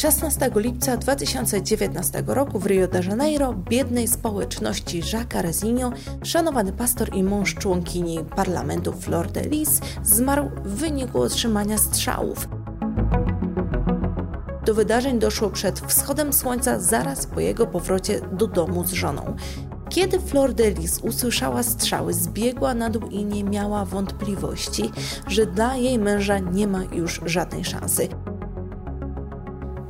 16 lipca 2019 roku w Rio de Janeiro biednej społeczności Jacques Rezinho, szanowany pastor i mąż członkini parlamentu Flor de Lis, zmarł w wyniku otrzymania strzałów. Do wydarzeń doszło przed wschodem słońca zaraz po jego powrocie do domu z żoną. Kiedy Flor de Lis usłyszała strzały, zbiegła na dół i nie miała wątpliwości, że dla jej męża nie ma już żadnej szansy.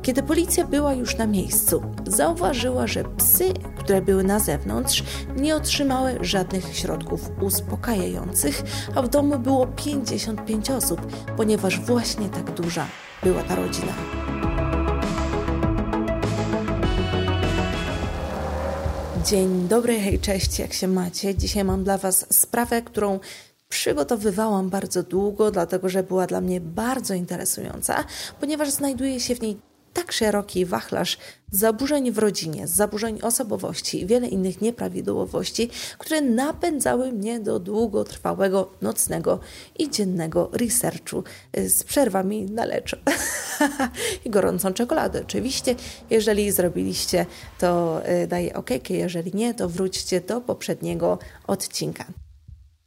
Kiedy policja była już na miejscu, zauważyła, że psy, które były na zewnątrz, nie otrzymały żadnych środków uspokajających, a w domu było 55 osób, ponieważ właśnie tak duża była ta rodzina. Dzień dobry, hej, cześć, jak się macie? Dzisiaj mam dla Was sprawę, którą przygotowywałam bardzo długo, dlatego że była dla mnie bardzo interesująca, ponieważ znajduje się w niej tak szeroki wachlarz zaburzeń w rodzinie, zaburzeń osobowości i wiele innych nieprawidłowości, które napędzały mnie do długotrwałego, nocnego i dziennego researchu y, z przerwami na lecz i gorącą czekoladę. Oczywiście, jeżeli zrobiliście, to y, daję ok, jeżeli nie, to wróćcie do poprzedniego odcinka.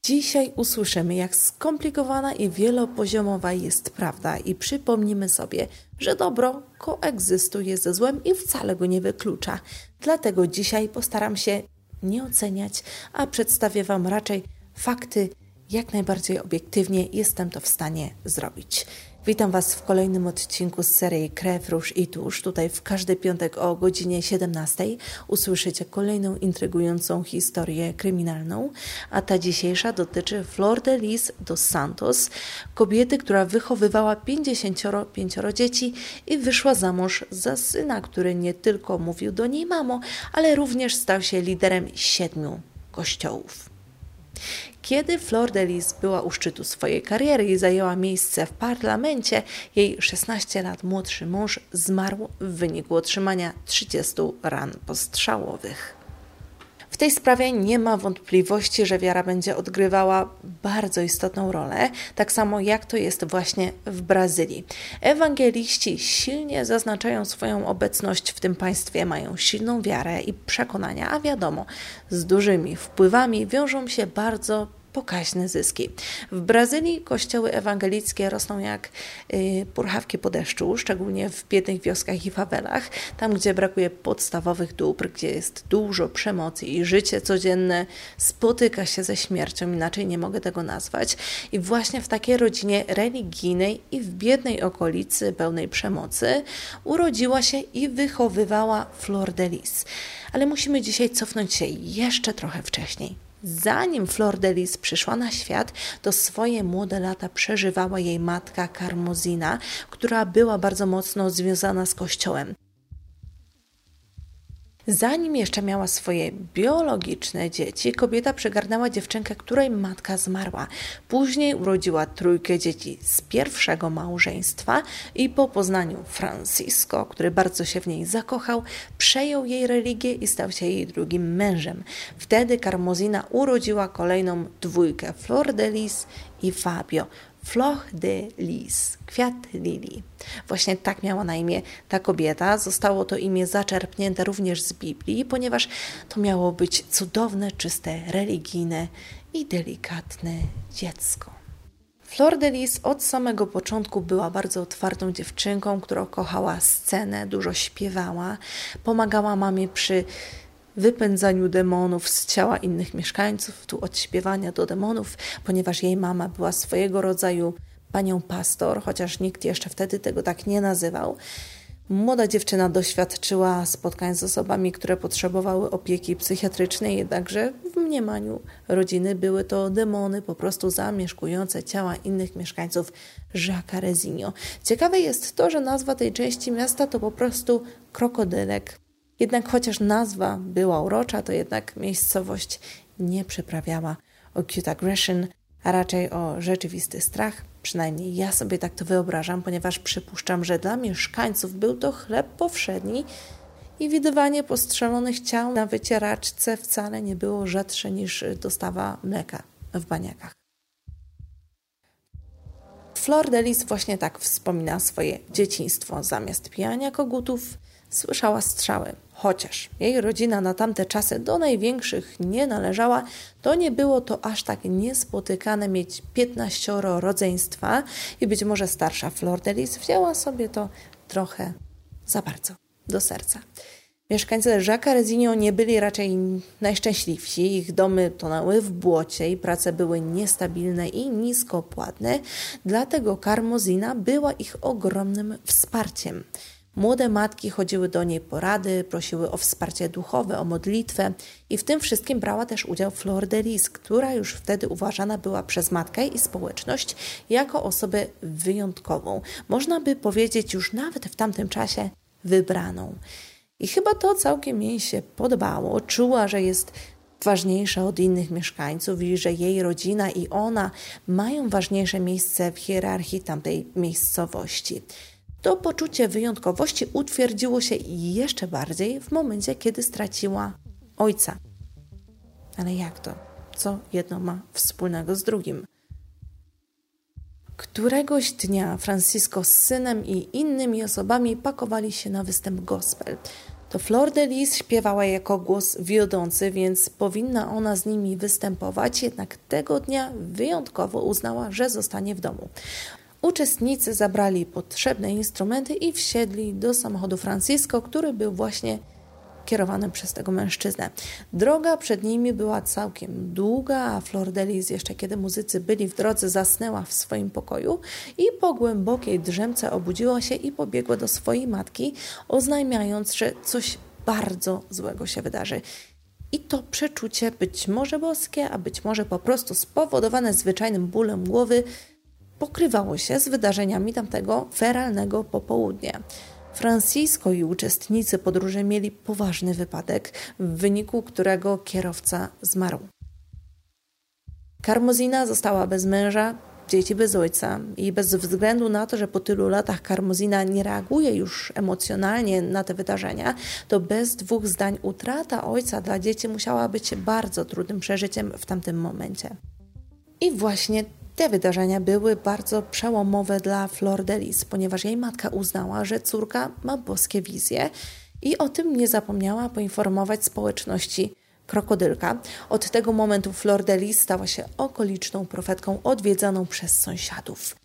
Dzisiaj usłyszymy, jak skomplikowana i wielopoziomowa jest prawda i przypomnimy sobie, że dobro koegzystuje ze złem i wcale go nie wyklucza. Dlatego dzisiaj postaram się nie oceniać, a przedstawię Wam raczej fakty jak najbardziej obiektywnie jestem to w stanie zrobić. Witam Was w kolejnym odcinku z serii Krew, Róż i Tusz. Tutaj w każdy piątek o godzinie 17 usłyszycie kolejną intrygującą historię kryminalną, a ta dzisiejsza dotyczy Flor de Lis dos Santos, kobiety, która wychowywała 55 dzieci i wyszła za mąż za syna, który nie tylko mówił do niej mamo, ale również stał się liderem siedmiu kościołów. Kiedy Flor de Lis była u szczytu swojej kariery i zajęła miejsce w parlamencie, jej 16 lat młodszy mąż zmarł w wyniku otrzymania 30 ran postrzałowych. W tej sprawie nie ma wątpliwości, że wiara będzie odgrywała bardzo istotną rolę, tak samo jak to jest właśnie w Brazylii. Ewangeliści silnie zaznaczają swoją obecność w tym państwie, mają silną wiarę i przekonania, a wiadomo, z dużymi wpływami wiążą się bardzo pokaźne zyski. W Brazylii kościoły ewangelickie rosną jak y, purchawki po deszczu, szczególnie w biednych wioskach i fawelach, tam gdzie brakuje podstawowych dóbr, gdzie jest dużo przemocy i życie codzienne spotyka się ze śmiercią, inaczej nie mogę tego nazwać. I właśnie w takiej rodzinie religijnej i w biednej okolicy pełnej przemocy urodziła się i wychowywała Flor de Lis. Ale musimy dzisiaj cofnąć się jeszcze trochę wcześniej. Zanim Flor de Lis przyszła na świat, to swoje młode lata przeżywała jej matka Karmozina, która była bardzo mocno związana z kościołem. Zanim jeszcze miała swoje biologiczne dzieci, kobieta przegarnęła dziewczynkę, której matka zmarła. Później urodziła trójkę dzieci z pierwszego małżeństwa i po poznaniu Francisco, który bardzo się w niej zakochał, przejął jej religię i stał się jej drugim mężem. Wtedy Carmozina urodziła kolejną dwójkę Flor de Lis i Fabio. Floch de Lis, kwiat lilii. Właśnie tak miała na imię ta kobieta. Zostało to imię zaczerpnięte również z Biblii, ponieważ to miało być cudowne, czyste, religijne i delikatne dziecko. Flor de Lis od samego początku była bardzo otwartą dziewczynką, która kochała scenę, dużo śpiewała, pomagała mamie przy wypędzaniu demonów z ciała innych mieszkańców, tu od śpiewania do demonów, ponieważ jej mama była swojego rodzaju panią pastor, chociaż nikt jeszcze wtedy tego tak nie nazywał. Młoda dziewczyna doświadczyła spotkań z osobami, które potrzebowały opieki psychiatrycznej, jednakże w mniemaniu rodziny były to demony po prostu zamieszkujące ciała innych mieszkańców Jacques Rezinio. Ciekawe jest to, że nazwa tej części miasta to po prostu krokodylek. Jednak chociaż nazwa była urocza, to jednak miejscowość nie przyprawiała o cute aggression, a raczej o rzeczywisty strach. Przynajmniej ja sobie tak to wyobrażam, ponieważ przypuszczam, że dla mieszkańców był to chleb powszedni i widywanie postrzelonych ciał na wycieraczce wcale nie było rzadsze niż dostawa mleka w baniakach. Flor właśnie tak wspomina swoje dzieciństwo. Zamiast pijania kogutów słyszała strzały. Chociaż jej rodzina na tamte czasy do największych nie należała, to nie było to aż tak niespotykane mieć 15 rodzeństwa i być może starsza Flor de Lis wzięła sobie to trochę za bardzo do serca. Mieszkańcy Jacques Rezinio nie byli raczej najszczęśliwsi. Ich domy tonęły w błocie i prace były niestabilne i nisko płatne, dlatego Karmozina była ich ogromnym wsparciem. Młode matki chodziły do niej porady, prosiły o wsparcie duchowe, o modlitwę i w tym wszystkim brała też udział Flor de Lis, która już wtedy uważana była przez matkę i społeczność jako osobę wyjątkową. Można by powiedzieć już nawet w tamtym czasie wybraną. I chyba to całkiem jej się podobało. Czuła, że jest ważniejsza od innych mieszkańców i że jej rodzina i ona mają ważniejsze miejsce w hierarchii tamtej miejscowości. To poczucie wyjątkowości utwierdziło się jeszcze bardziej w momencie, kiedy straciła ojca. Ale jak to? Co jedno ma wspólnego z drugim? Któregoś dnia Francisco z synem i innymi osobami pakowali się na występ gospel. To Flor de Lis śpiewała jako głos wiodący, więc powinna ona z nimi występować, jednak tego dnia wyjątkowo uznała, że zostanie w domu. Uczestnicy zabrali potrzebne instrumenty i wsiedli do samochodu Francisco, który był właśnie kierowany przez tego mężczyznę. Droga przed nimi była całkiem długa, a Flor Delis jeszcze kiedy muzycy byli w drodze zasnęła w swoim pokoju i po głębokiej drzemce obudziła się i pobiegła do swojej matki, oznajmiając, że coś bardzo złego się wydarzy. I to przeczucie, być może boskie, a być może po prostu spowodowane zwyczajnym bólem głowy, pokrywało się z wydarzeniami tamtego feralnego popołudnia. Francisco i uczestnicy podróży mieli poważny wypadek, w wyniku którego kierowca zmarł. Karmozina została bez męża, dzieci bez ojca i bez względu na to, że po tylu latach Karmozina nie reaguje już emocjonalnie na te wydarzenia, to bez dwóch zdań utrata ojca dla dzieci musiała być bardzo trudnym przeżyciem w tamtym momencie. I właśnie te wydarzenia były bardzo przełomowe dla Flor de Lis, ponieważ jej matka uznała, że córka ma boskie wizje i o tym nie zapomniała poinformować społeczności krokodylka. Od tego momentu Flor de Lis stała się okoliczną profetką odwiedzaną przez sąsiadów.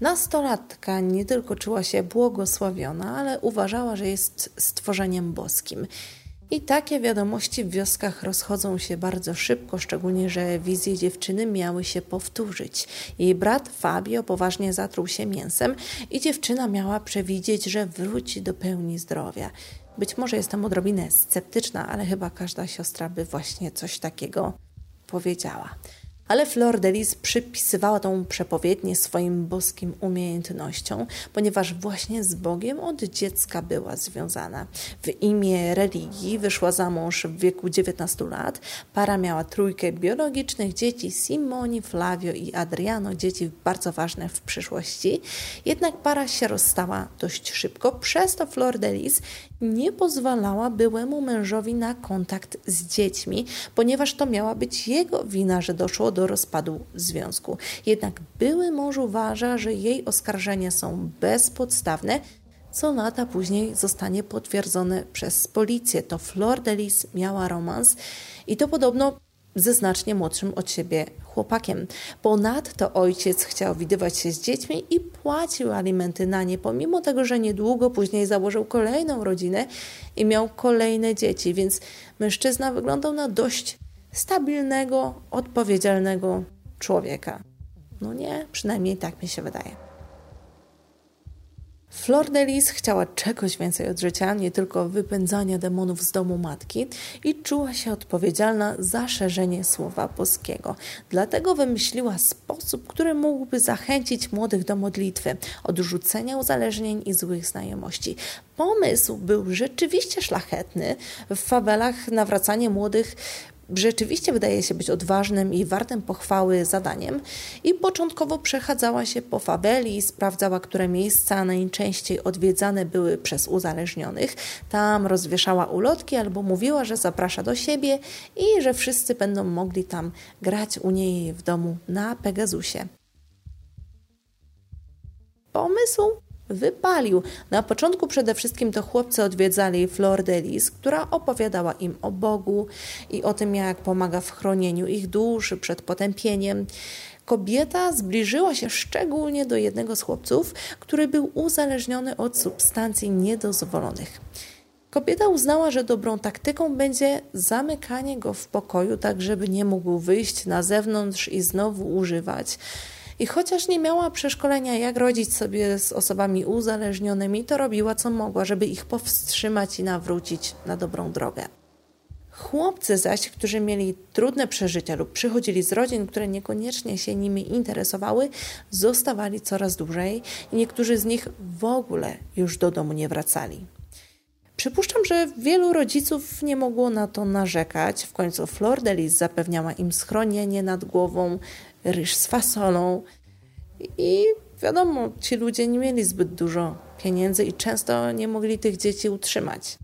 Nastolatka nie tylko czuła się błogosławiona, ale uważała, że jest stworzeniem boskim i takie wiadomości w wioskach rozchodzą się bardzo szybko, szczególnie, że wizje dziewczyny miały się powtórzyć. Jej brat Fabio poważnie zatruł się mięsem i dziewczyna miała przewidzieć, że wróci do pełni zdrowia. Być może jestem odrobinę sceptyczna, ale chyba każda siostra by właśnie coś takiego powiedziała ale Flor de Lis przypisywała tą przepowiednię swoim boskim umiejętnościom, ponieważ właśnie z Bogiem od dziecka była związana. W imię religii wyszła za mąż w wieku 19 lat. Para miała trójkę biologicznych dzieci, Simoni, Flavio i Adriano, dzieci bardzo ważne w przyszłości. Jednak para się rozstała dość szybko, przez to Flor de Lis nie pozwalała byłemu mężowi na kontakt z dziećmi, ponieważ to miała być jego wina, że doszło do rozpadu związku. Jednak były mąż uważa, że jej oskarżenia są bezpodstawne, co lata później zostanie potwierdzone przez policję. To Flor de Lis miała romans i to podobno ze znacznie młodszym od siebie chłopakiem. Ponadto ojciec chciał widywać się z dziećmi i płacił alimenty na nie, pomimo tego, że niedługo później założył kolejną rodzinę i miał kolejne dzieci, więc mężczyzna wyglądał na dość stabilnego, odpowiedzialnego człowieka. No nie, przynajmniej tak mi się wydaje. Flor de Lis chciała czegoś więcej od życia, nie tylko wypędzania demonów z domu matki i czuła się odpowiedzialna za szerzenie słowa boskiego. Dlatego wymyśliła sposób, który mógłby zachęcić młodych do modlitwy, odrzucenia uzależnień i złych znajomości. Pomysł był rzeczywiście szlachetny. W fawelach nawracanie młodych rzeczywiście wydaje się być odważnym i wartym pochwały zadaniem i początkowo przechadzała się po fabeli i sprawdzała, które miejsca najczęściej odwiedzane były przez uzależnionych. Tam rozwieszała ulotki albo mówiła, że zaprasza do siebie i że wszyscy będą mogli tam grać u niej w domu na Pegasusie. pomysł wypalił. Na początku przede wszystkim to chłopcy odwiedzali Flor de Lis, która opowiadała im o Bogu i o tym, jak pomaga w chronieniu ich duszy przed potępieniem. Kobieta zbliżyła się szczególnie do jednego z chłopców, który był uzależniony od substancji niedozwolonych. Kobieta uznała, że dobrą taktyką będzie zamykanie go w pokoju, tak żeby nie mógł wyjść na zewnątrz i znowu używać. I chociaż nie miała przeszkolenia, jak rodzić sobie z osobami uzależnionymi, to robiła co mogła, żeby ich powstrzymać i nawrócić na dobrą drogę. Chłopcy zaś, którzy mieli trudne przeżycia lub przychodzili z rodzin, które niekoniecznie się nimi interesowały, zostawali coraz dłużej i niektórzy z nich w ogóle już do domu nie wracali. Przypuszczam, że wielu rodziców nie mogło na to narzekać. W końcu Flor de Lis zapewniała im schronienie nad głową, ryż z fasolą i wiadomo, ci ludzie nie mieli zbyt dużo pieniędzy i często nie mogli tych dzieci utrzymać.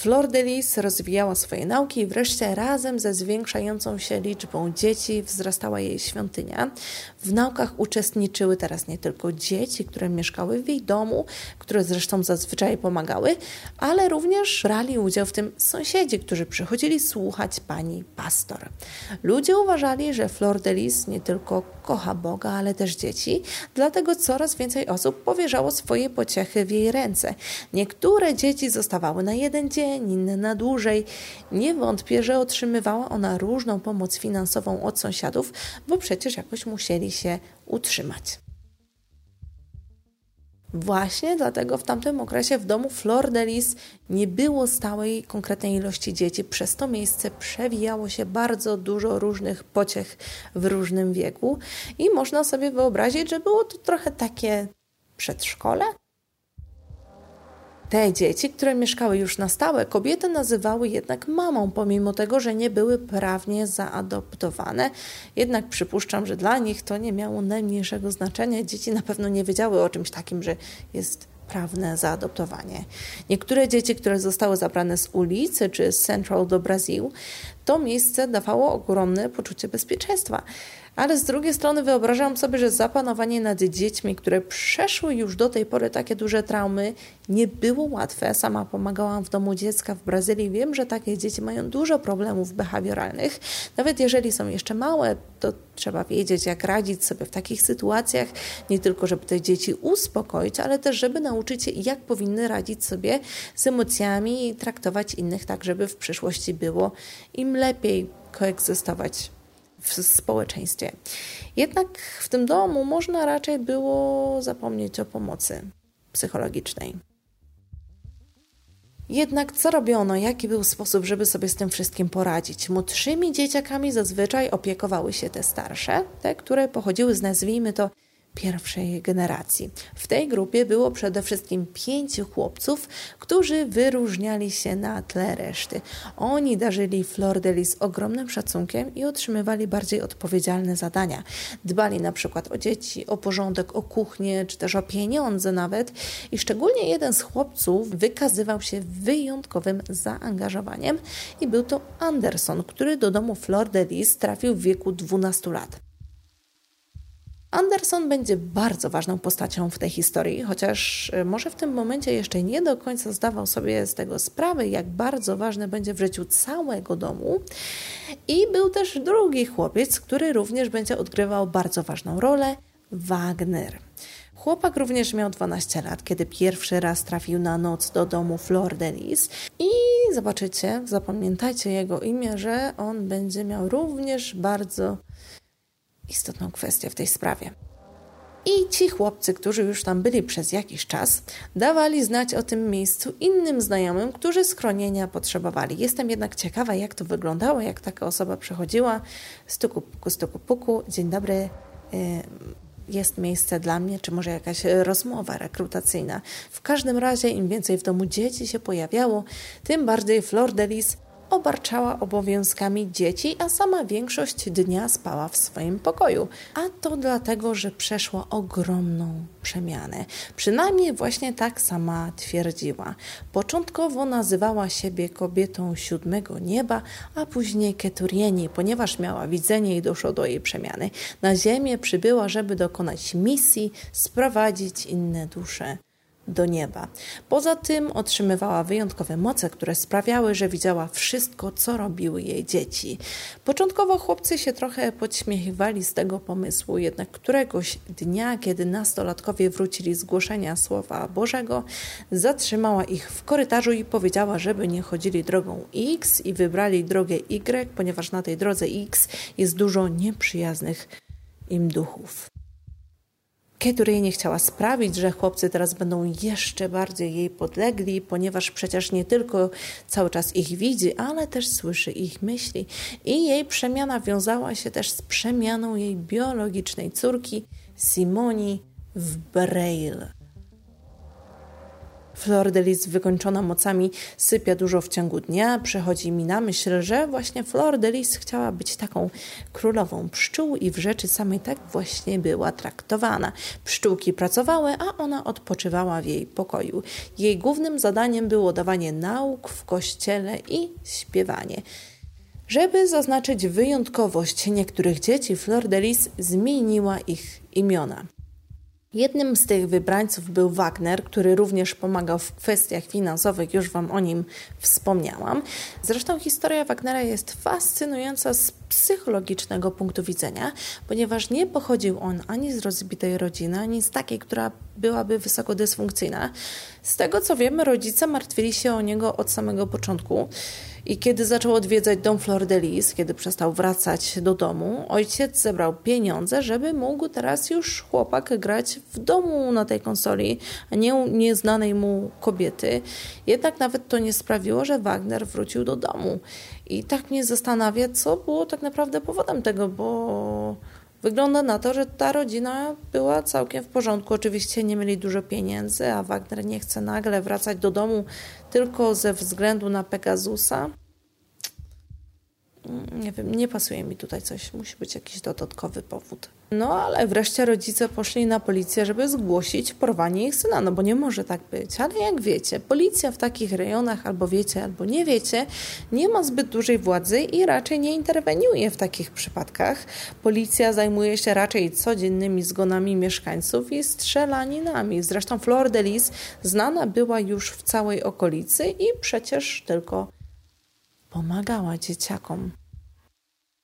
Flor de Lis rozwijała swoje nauki i wreszcie razem ze zwiększającą się liczbą dzieci wzrastała jej świątynia. W naukach uczestniczyły teraz nie tylko dzieci, które mieszkały w jej domu, które zresztą zazwyczaj pomagały, ale również brali udział w tym sąsiedzi, którzy przychodzili słuchać pani pastor. Ludzie uważali, że Flor de Lis nie tylko kocha Boga, ale też dzieci, dlatego coraz więcej osób powierzało swoje pociechy w jej ręce. Niektóre dzieci zostawały na jeden dzień, dzień, na dłużej. Nie wątpię, że otrzymywała ona różną pomoc finansową od sąsiadów, bo przecież jakoś musieli się utrzymać. Właśnie dlatego w tamtym okresie w domu Flor nie było stałej, konkretnej ilości dzieci. Przez to miejsce przewijało się bardzo dużo różnych pociech w różnym wieku i można sobie wyobrazić, że było to trochę takie przedszkole, te dzieci, które mieszkały już na stałe, kobiety nazywały jednak mamą, pomimo tego, że nie były prawnie zaadoptowane. Jednak przypuszczam, że dla nich to nie miało najmniejszego znaczenia. Dzieci na pewno nie wiedziały o czymś takim, że jest prawne zaadoptowanie. Niektóre dzieci, które zostały zabrane z ulicy czy z Central do Brazylu, to miejsce dawało ogromne poczucie bezpieczeństwa. Ale z drugiej strony wyobrażam sobie, że zapanowanie nad dziećmi, które przeszły już do tej pory takie duże traumy, nie było łatwe. Sama pomagałam w domu dziecka w Brazylii. Wiem, że takie dzieci mają dużo problemów behawioralnych. Nawet jeżeli są jeszcze małe, to trzeba wiedzieć, jak radzić sobie w takich sytuacjach. Nie tylko, żeby te dzieci uspokoić, ale też, żeby nauczyć się, jak powinny radzić sobie z emocjami i traktować innych tak, żeby w przyszłości było im lepiej koegzystować w społeczeństwie. Jednak w tym domu można raczej było zapomnieć o pomocy psychologicznej. Jednak co robiono? Jaki był sposób, żeby sobie z tym wszystkim poradzić? Młodszymi dzieciakami zazwyczaj opiekowały się te starsze, te, które pochodziły z nazwijmy to pierwszej generacji. W tej grupie było przede wszystkim pięciu chłopców, którzy wyróżniali się na tle reszty. Oni darzyli Flor de Lis ogromnym szacunkiem i otrzymywali bardziej odpowiedzialne zadania. Dbali na przykład o dzieci, o porządek, o kuchnię, czy też o pieniądze nawet. I szczególnie jeden z chłopców wykazywał się wyjątkowym zaangażowaniem i był to Anderson, który do domu Flor de Lis trafił w wieku 12 lat. Anderson będzie bardzo ważną postacią w tej historii, chociaż y, może w tym momencie jeszcze nie do końca zdawał sobie z tego sprawy, jak bardzo ważny będzie w życiu całego domu. I był też drugi chłopiec, który również będzie odgrywał bardzo ważną rolę Wagner. Chłopak również miał 12 lat, kiedy pierwszy raz trafił na noc do domu Flor de Lis. I zobaczycie, zapamiętajcie jego imię, że on będzie miał również bardzo istotną kwestię w tej sprawie. I ci chłopcy, którzy już tam byli przez jakiś czas, dawali znać o tym miejscu innym znajomym, którzy schronienia potrzebowali. Jestem jednak ciekawa, jak to wyglądało, jak taka osoba przychodziła, stuku puku, stuku puku, dzień dobry, y, jest miejsce dla mnie, czy może jakaś rozmowa rekrutacyjna. W każdym razie, im więcej w domu dzieci się pojawiało, tym bardziej Flor de Lis obarczała obowiązkami dzieci, a sama większość dnia spała w swoim pokoju. A to dlatego, że przeszła ogromną przemianę. Przynajmniej właśnie tak sama twierdziła. Początkowo nazywała siebie kobietą siódmego nieba, a później Keturieni, ponieważ miała widzenie i doszło do jej przemiany. Na ziemię przybyła, żeby dokonać misji, sprowadzić inne dusze do nieba. Poza tym otrzymywała wyjątkowe moce, które sprawiały, że widziała wszystko, co robiły jej dzieci. Początkowo chłopcy się trochę podśmiechiwali z tego pomysłu, jednak któregoś dnia, kiedy nastolatkowie wrócili z głoszenia Słowa Bożego, zatrzymała ich w korytarzu i powiedziała, żeby nie chodzili drogą X i wybrali drogę Y, ponieważ na tej drodze X jest dużo nieprzyjaznych im duchów. Ketury nie chciała sprawić, że chłopcy teraz będą jeszcze bardziej jej podlegli, ponieważ przecież nie tylko cały czas ich widzi, ale też słyszy ich myśli. I jej przemiana wiązała się też z przemianą jej biologicznej córki Simoni w Braille. Flor de Lis wykończona mocami sypia dużo w ciągu dnia. Przychodzi mi na myśl, że właśnie Flor de Lis chciała być taką królową pszczół i w rzeczy samej tak właśnie była traktowana. Pszczółki pracowały, a ona odpoczywała w jej pokoju. Jej głównym zadaniem było dawanie nauk w kościele i śpiewanie. Żeby zaznaczyć wyjątkowość niektórych dzieci, Flor de Lis zmieniła ich imiona. Jednym z tych wybrańców był Wagner, który również pomagał w kwestiach finansowych, już Wam o nim wspomniałam. Zresztą historia Wagnera jest fascynująca z psychologicznego punktu widzenia, ponieważ nie pochodził on ani z rozbitej rodziny, ani z takiej, która byłaby wysoko dysfunkcyjna. Z tego co wiemy, rodzice martwili się o niego od samego początku. I kiedy zaczął odwiedzać dom Flor de Lis, kiedy przestał wracać do domu, ojciec zebrał pieniądze, żeby mógł teraz już chłopak grać w domu na tej konsoli, a nie u nieznanej mu kobiety. Jednak nawet to nie sprawiło, że Wagner wrócił do domu. I tak mnie zastanawia, co było tak naprawdę powodem tego, bo Wygląda na to, że ta rodzina była całkiem w porządku. Oczywiście nie mieli dużo pieniędzy, a Wagner nie chce nagle wracać do domu tylko ze względu na Pegasusa. Mm, nie wiem, nie pasuje mi tutaj coś. Musi być jakiś dodatkowy powód. No ale wreszcie rodzice poszli na policję, żeby zgłosić porwanie ich syna, no bo nie może tak być. Ale jak wiecie, policja w takich rejonach albo wiecie, albo nie wiecie, nie ma zbyt dużej władzy i raczej nie interweniuje w takich przypadkach. Policja zajmuje się raczej codziennymi zgonami mieszkańców i strzelaninami. Zresztą Flor de Lis znana była już w całej okolicy i przecież tylko pomagała dzieciakom.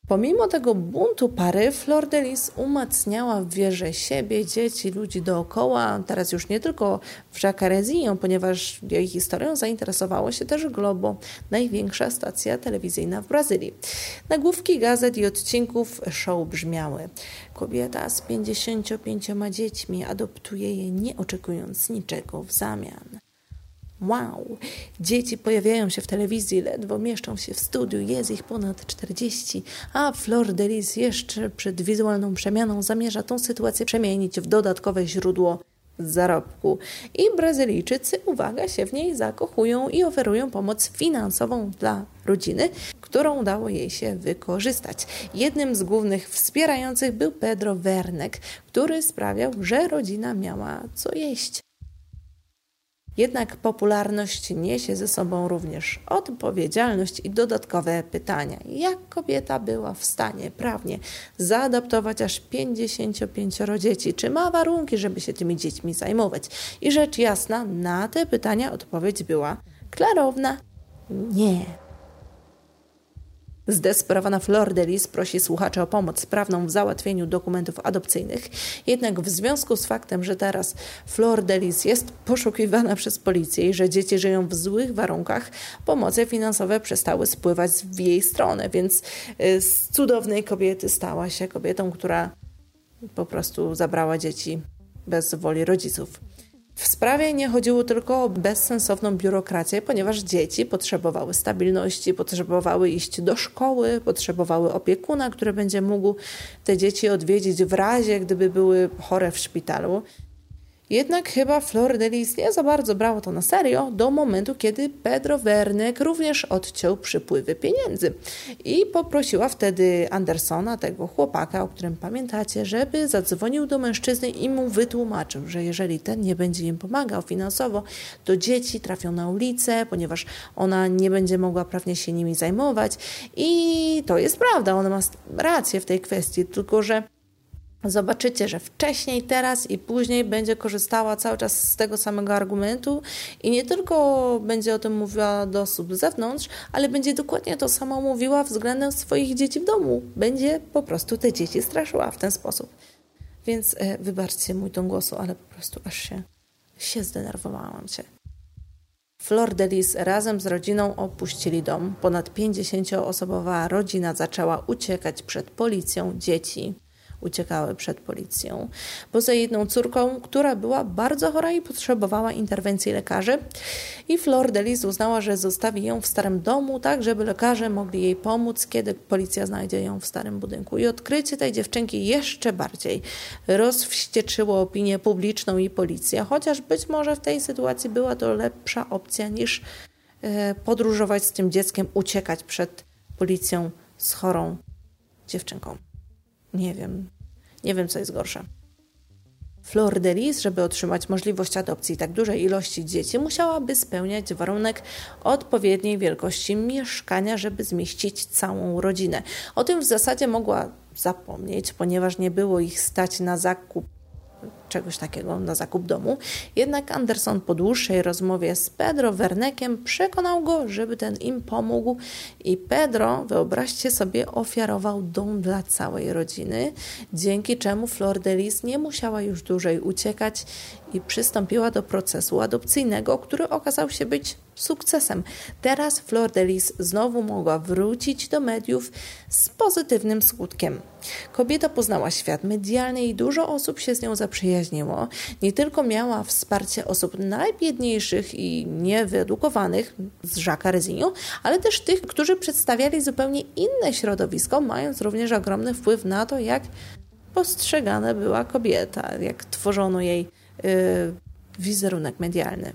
Pomimo tego buntu pary, Flor umacniała w wierze siebie, dzieci, ludzi dookoła, teraz już nie tylko w Jacarezinho, ponieważ jej historią zainteresowało się też Globo, największa stacja telewizyjna w Brazylii. Nagłówki gazet i odcinków show brzmiały Kobieta z 55 dziećmi adoptuje je nie oczekując niczego w zamian. Wow! Dzieci pojawiają się w telewizji, ledwo mieszczą się w studiu, jest ich ponad 40, a Flor de Lis jeszcze przed wizualną przemianą zamierza tą sytuację przemienić w dodatkowe źródło zarobku. I Brazylijczycy, uwaga, się w niej zakochują i oferują pomoc finansową dla rodziny, którą udało jej się wykorzystać. Jednym z głównych wspierających był Pedro Wernek, który sprawiał, że rodzina miała co jeść. Jednak popularność niesie ze sobą również odpowiedzialność i dodatkowe pytania. Jak kobieta była w stanie prawnie zaadaptować aż 55 dzieci? Czy ma warunki, żeby się tymi dziećmi zajmować? I rzecz jasna, na te pytania odpowiedź była klarowna: nie. Zdesperowana Flor de Lis prosi słuchaczy o pomoc prawną w załatwieniu dokumentów adopcyjnych. Jednak w związku z faktem, że teraz Flor de Lis jest poszukiwana przez policję i że dzieci żyją w złych warunkach, pomoce finansowe przestały spływać w jej stronę, więc y, z cudownej kobiety stała się kobietą, która po prostu zabrała dzieci bez woli rodziców. W sprawie nie chodziło tylko o bezsensowną biurokrację, ponieważ dzieci potrzebowały stabilności, potrzebowały iść do szkoły, potrzebowały opiekuna, który będzie mógł te dzieci odwiedzić w razie, gdyby były chore w szpitalu. Jednak chyba Flor de Lis nie za bardzo brało to na serio do momentu, kiedy Pedro Wernek również odciął przypływy pieniędzy. I poprosiła wtedy Andersona, tego chłopaka, o którym pamiętacie, żeby zadzwonił do mężczyzny i mu wytłumaczył, że jeżeli ten nie będzie im pomagał finansowo, to dzieci trafią na ulicę, ponieważ ona nie będzie mogła prawnie się nimi zajmować. I to jest prawda, ona ma rację w tej kwestii, tylko że Zobaczycie, że wcześniej, teraz i później będzie korzystała cały czas z tego samego argumentu i nie tylko będzie o tym mówiła do osób z zewnątrz, ale będzie dokładnie to samo mówiła względem swoich dzieci w domu. Będzie po prostu te dzieci straszyła w ten sposób. Więc e, wybaczcie mój ton głosu, ale po prostu aż się, się zdenerwowałam się. Flor de Lis razem z rodziną opuścili dom. Ponad 50-osobowa rodzina zaczęła uciekać przed policją dzieci uciekały przed policją. Poza jedną córką, która była bardzo chora i potrzebowała interwencji lekarzy. I Flor Delis uznała, że zostawi ją w starym domu, tak żeby lekarze mogli jej pomóc, kiedy policja znajdzie ją w starym budynku. I odkrycie tej dziewczynki jeszcze bardziej rozwścieczyło opinię publiczną i policję, chociaż być może w tej sytuacji była to lepsza opcja niż e, podróżować z tym dzieckiem, uciekać przed policją z chorą dziewczynką. Nie wiem. Nie wiem, co jest gorsze. Flor de Lis, żeby otrzymać możliwość adopcji tak dużej ilości dzieci, musiałaby spełniać warunek odpowiedniej wielkości mieszkania, żeby zmieścić całą rodzinę. O tym w zasadzie mogła zapomnieć, ponieważ nie było ich stać na zakup czegoś takiego na zakup domu. Jednak Anderson po dłuższej rozmowie z Pedro Wernekiem przekonał go, żeby ten im pomógł i Pedro, wyobraźcie sobie, ofiarował dom dla całej rodziny, dzięki czemu Flor de Lis nie musiała już dłużej uciekać i przystąpiła do procesu adopcyjnego, który okazał się być sukcesem. Teraz Flor de Lis znowu mogła wrócić do mediów z pozytywnym skutkiem. Kobieta poznała świat medialny i dużo osób się z nią zaprzyjaźniło. Nie tylko miała wsparcie osób najbiedniejszych i niewyedukowanych z Jacques Reziniu, ale też tych, którzy przedstawiali zupełnie inne środowisko, mając również ogromny wpływ na to, jak postrzegana była kobieta, jak tworzono jej yy, wizerunek medialny.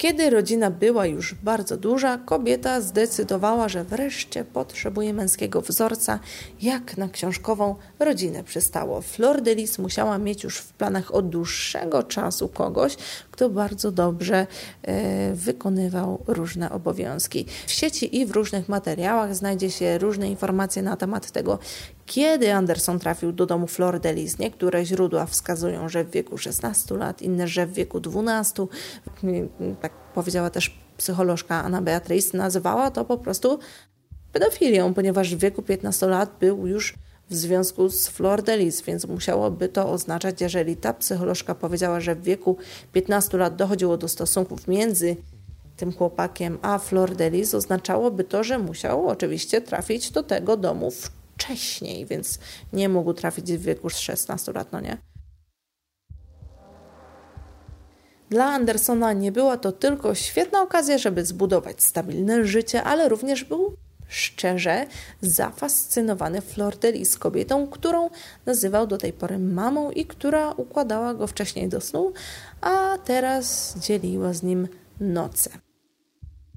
Kiedy rodzina była już bardzo duża, kobieta zdecydowała, że wreszcie potrzebuje męskiego wzorca, jak na książkową rodzinę przystało. Flor de Lis musiała mieć już w planach od dłuższego czasu kogoś, kto bardzo dobrze e, wykonywał różne obowiązki. W sieci i w różnych materiałach znajdzie się różne informacje na temat tego, kiedy Anderson trafił do domu Flor. Niektóre źródła wskazują, że w wieku 16 lat, inne, że w wieku 12. Tak powiedziała też psycholożka Anna Beatrice, nazywała to po prostu pedofilią, ponieważ w wieku 15 lat był już w związku z Flor de więc musiałoby to oznaczać, jeżeli ta psycholożka powiedziała, że w wieku 15 lat dochodziło do stosunków między tym chłopakiem a Flor de oznaczałoby to, że musiał oczywiście trafić do tego domu wcześniej, więc nie mógł trafić w wieku 16 lat, no nie? Dla Andersona nie była to tylko świetna okazja, żeby zbudować stabilne życie, ale również był szczerze zafascynowany Flor de Lis kobietą, którą nazywał do tej pory mamą i która układała go wcześniej do snu, a teraz dzieliła z nim noce.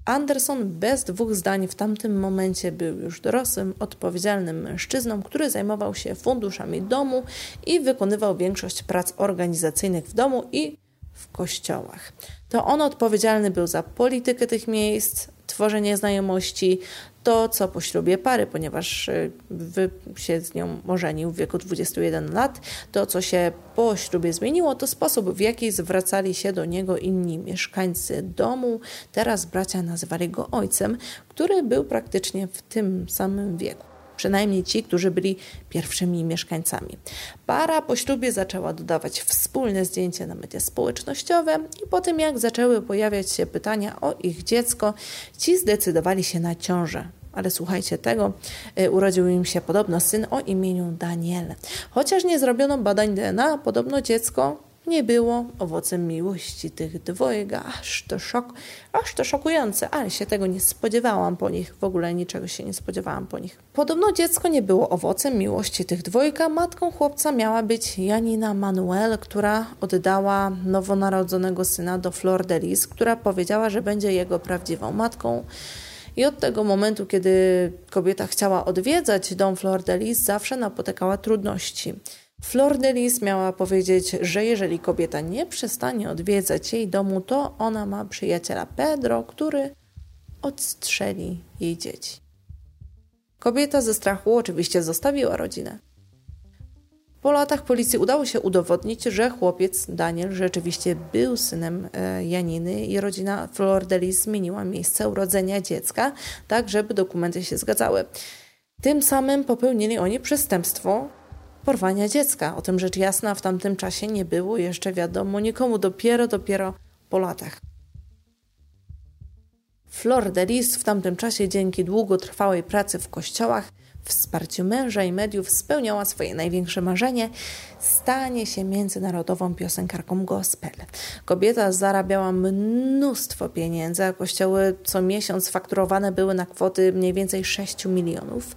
Anderson bez dwóch zdań w tamtym momencie był już dorosłym, odpowiedzialnym mężczyzną, który zajmował się funduszami domu i wykonywał większość prac organizacyjnych w domu i w kościołach. To on odpowiedzialny był za politykę tych miejsc, tworzenie znajomości, to co po ślubie pary, ponieważ y, wy się z nią ożenił w wieku 21 lat, to co się po ślubie zmieniło, to sposób w jaki zwracali się do niego inni mieszkańcy domu. Teraz bracia nazywali go ojcem, który był praktycznie w tym samym wieku przynajmniej ci, którzy byli pierwszymi mieszkańcami. Para po ślubie zaczęła dodawać wspólne zdjęcia na media społecznościowe i po tym jak zaczęły pojawiać się pytania o ich dziecko, ci zdecydowali się na ciążę. Ale słuchajcie tego, y, urodził im się podobno syn o imieniu Daniel. Chociaż nie zrobiono badań DNA, podobno dziecko nie było owocem miłości tych dwojga. Aż to szok, aż to szokujące, ale się tego nie spodziewałam po nich. W ogóle niczego się nie spodziewałam po nich. Podobno dziecko nie było owocem miłości tych dwojga. Matką chłopca miała być Janina Manuel, która oddała nowonarodzonego syna do Flor de Lis, która powiedziała, że będzie jego prawdziwą matką. I od tego momentu, kiedy kobieta chciała odwiedzać dom Flor de Lis, zawsze napotykała trudności. Flor de Lis miała powiedzieć, że jeżeli kobieta nie przestanie odwiedzać jej domu, to ona ma przyjaciela Pedro, który odstrzeli jej dzieci. Kobieta ze strachu oczywiście zostawiła rodzinę. Po latach policji udało się udowodnić, że chłopiec Daniel rzeczywiście był synem e, Janiny i rodzina Flor de Lis zmieniła miejsce urodzenia dziecka, tak żeby dokumenty się zgadzały. Tym samym popełnili oni przestępstwo, porwania dziecka. O tym rzecz jasna w tamtym czasie nie było jeszcze wiadomo nikomu, dopiero, dopiero po latach. Flor de Lis w tamtym czasie dzięki długotrwałej pracy w kościołach wsparciu męża i mediów spełniała swoje największe marzenie stanie się międzynarodową piosenkarką gospel. Kobieta zarabiała mnóstwo pieniędzy, a kościoły co miesiąc fakturowane były na kwoty mniej więcej 6 milionów.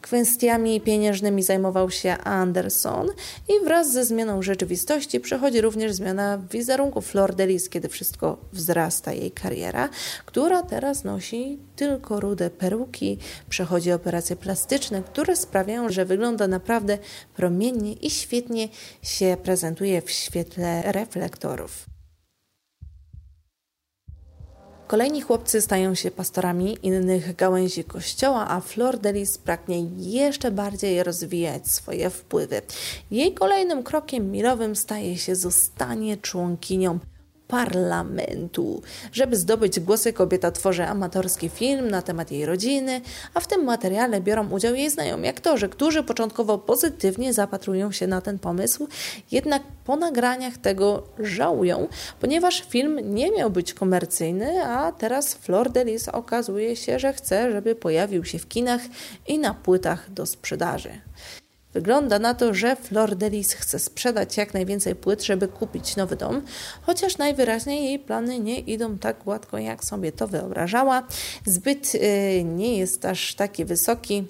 Kwestiami pieniężnymi zajmował się Anderson i wraz ze zmianą rzeczywistości przychodzi również zmiana wizerunku Flor de Lis, kiedy wszystko wzrasta jej kariera, która teraz nosi tylko rude peruki, przechodzi operacje plastyczne, które sprawiają, że wygląda naprawdę promiennie i świetnie się prezentuje w świetle reflektorów. Kolejni chłopcy stają się pastorami innych gałęzi kościoła, a Flor de Lis pragnie jeszcze bardziej rozwijać swoje wpływy. Jej kolejnym krokiem milowym staje się zostanie członkinią parlamentu. Żeby zdobyć głosy, kobieta tworzy amatorski film na temat jej rodziny, a w tym materiale biorą udział jej znajomi aktorzy, którzy początkowo pozytywnie zapatrują się na ten pomysł, jednak po nagraniach tego żałują, ponieważ film nie miał być komercyjny, a teraz Flor de Lis okazuje się, że chce, żeby pojawił się w kinach i na płytach do sprzedaży. Wygląda na to, że Flor Delis chce sprzedać jak najwięcej płyt, żeby kupić nowy dom, chociaż najwyraźniej jej plany nie idą tak gładko, jak sobie to wyobrażała. Zbyt yy, nie jest aż taki wysoki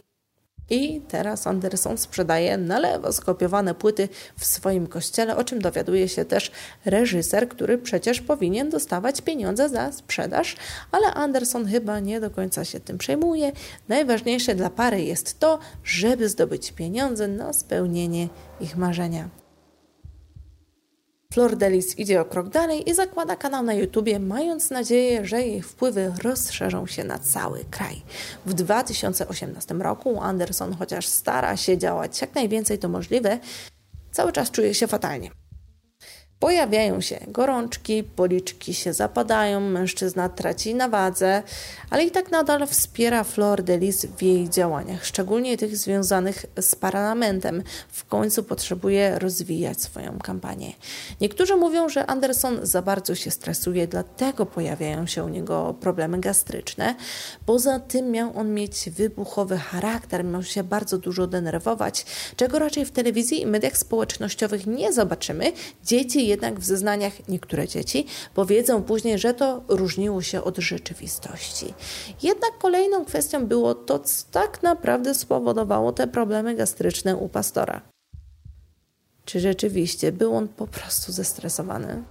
i teraz Anderson sprzedaje na lewo skopiowane płyty w swoim kościele, o czym dowiaduje się też reżyser, który przecież powinien dostawać pieniądze za sprzedaż, ale Anderson chyba nie do końca się tym przejmuje. Najważniejsze dla pary jest to, żeby zdobyć pieniądze na spełnienie ich marzenia. Flor Delis idzie o krok dalej i zakłada kanał na YouTubie, mając nadzieję, że jej wpływy rozszerzą się na cały kraj. W 2018 roku Anderson, chociaż stara się działać jak najwięcej to możliwe, cały czas czuje się fatalnie. Pojawiają się gorączki, policzki się zapadają, mężczyzna traci na wadze, ale i tak nadal wspiera Flor de Lis w jej działaniach, szczególnie tych związanych z parlamentem. W końcu potrzebuje rozwijać swoją kampanię. Niektórzy mówią, że Anderson za bardzo się stresuje, dlatego pojawiają się u niego problemy gastryczne. Poza tym miał on mieć wybuchowy charakter, miał się bardzo dużo denerwować, czego raczej w telewizji i mediach społecznościowych nie zobaczymy. Dzieci jednak w zeznaniach niektóre dzieci powiedzą później, że to różniło się od rzeczywistości. Jednak kolejną kwestią było to, co tak naprawdę spowodowało te problemy gastryczne u pastora. Czy rzeczywiście był on po prostu zestresowany?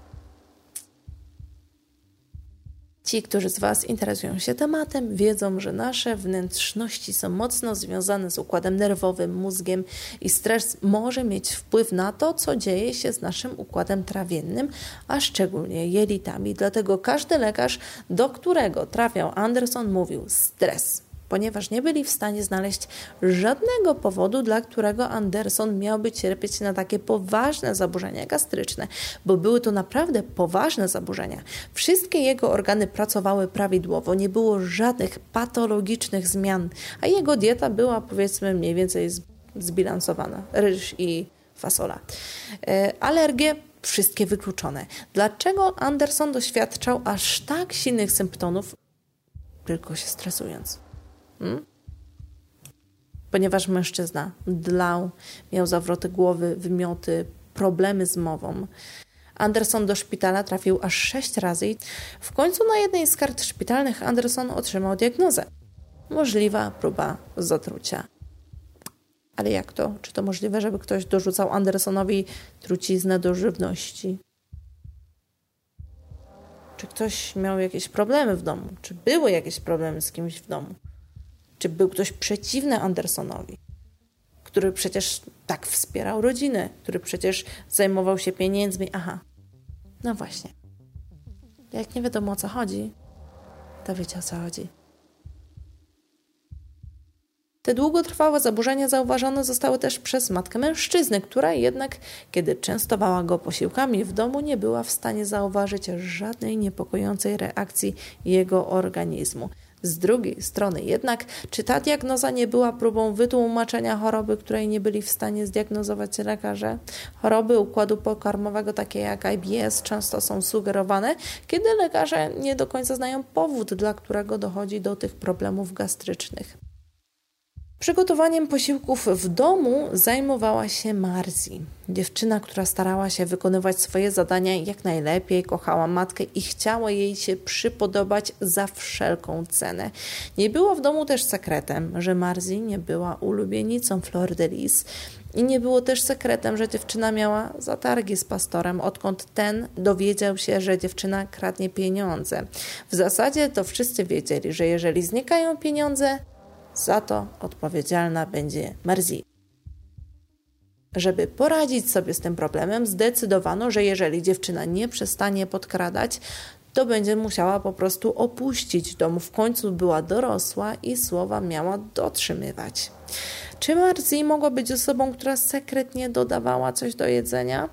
Ci, którzy z Was interesują się tematem, wiedzą, że nasze wnętrzności są mocno związane z układem nerwowym, mózgiem i stres może mieć wpływ na to, co dzieje się z naszym układem trawiennym, a szczególnie jelitami. Dlatego każdy lekarz, do którego trafiał Anderson, mówił stres ponieważ nie byli w stanie znaleźć żadnego powodu, dla którego Anderson miałby cierpieć na takie poważne zaburzenia gastryczne, bo były to naprawdę poważne zaburzenia. Wszystkie jego organy pracowały prawidłowo, nie było żadnych patologicznych zmian, a jego dieta była powiedzmy mniej więcej zbilansowana. Ryż i fasola. E, alergie wszystkie wykluczone. Dlaczego Anderson doświadczał aż tak silnych symptomów, tylko się stresując? Hmm? Ponieważ mężczyzna dlał, miał zawroty głowy, wymioty, problemy z mową. Anderson do szpitala trafił aż sześć razy i w końcu na jednej z kart szpitalnych Anderson otrzymał diagnozę. Możliwa próba zatrucia. Ale jak to? Czy to możliwe, żeby ktoś dorzucał Andersonowi truciznę do żywności? Czy ktoś miał jakieś problemy w domu? Czy były jakieś problemy z kimś w domu? Czy był ktoś przeciwny Andersonowi? Który przecież tak wspierał rodzinę, który przecież zajmował się pieniędzmi. Aha, no właśnie. Jak nie wiadomo o co chodzi, to wiecie o co chodzi. Te długotrwałe zaburzenia zauważone zostały też przez matkę mężczyzny, która jednak, kiedy częstowała go posiłkami w domu, nie była w stanie zauważyć żadnej niepokojącej reakcji jego organizmu. Z drugiej strony jednak, czy ta diagnoza nie była próbą wytłumaczenia choroby, której nie byli w stanie zdiagnozować lekarze? Choroby układu pokarmowego, takie jak IBS, często są sugerowane, kiedy lekarze nie do końca znają powód, dla którego dochodzi do tych problemów gastrycznych. Przygotowaniem posiłków w domu zajmowała się Marzi. Dziewczyna, która starała się wykonywać swoje zadania jak najlepiej, kochała matkę i chciała jej się przypodobać za wszelką cenę. Nie było w domu też sekretem, że Marzi nie była ulubienicą Flor de Lis. I nie było też sekretem, że dziewczyna miała zatargi z pastorem, odkąd ten dowiedział się, że dziewczyna kradnie pieniądze. W zasadzie to wszyscy wiedzieli, że jeżeli znikają pieniądze, za to odpowiedzialna będzie Marzi. Żeby poradzić sobie z tym problemem, zdecydowano, że jeżeli dziewczyna nie przestanie podkradać, to będzie musiała po prostu opuścić dom. W końcu była dorosła i słowa miała dotrzymywać. Czy Marzi mogła być osobą, która sekretnie dodawała coś do jedzenia?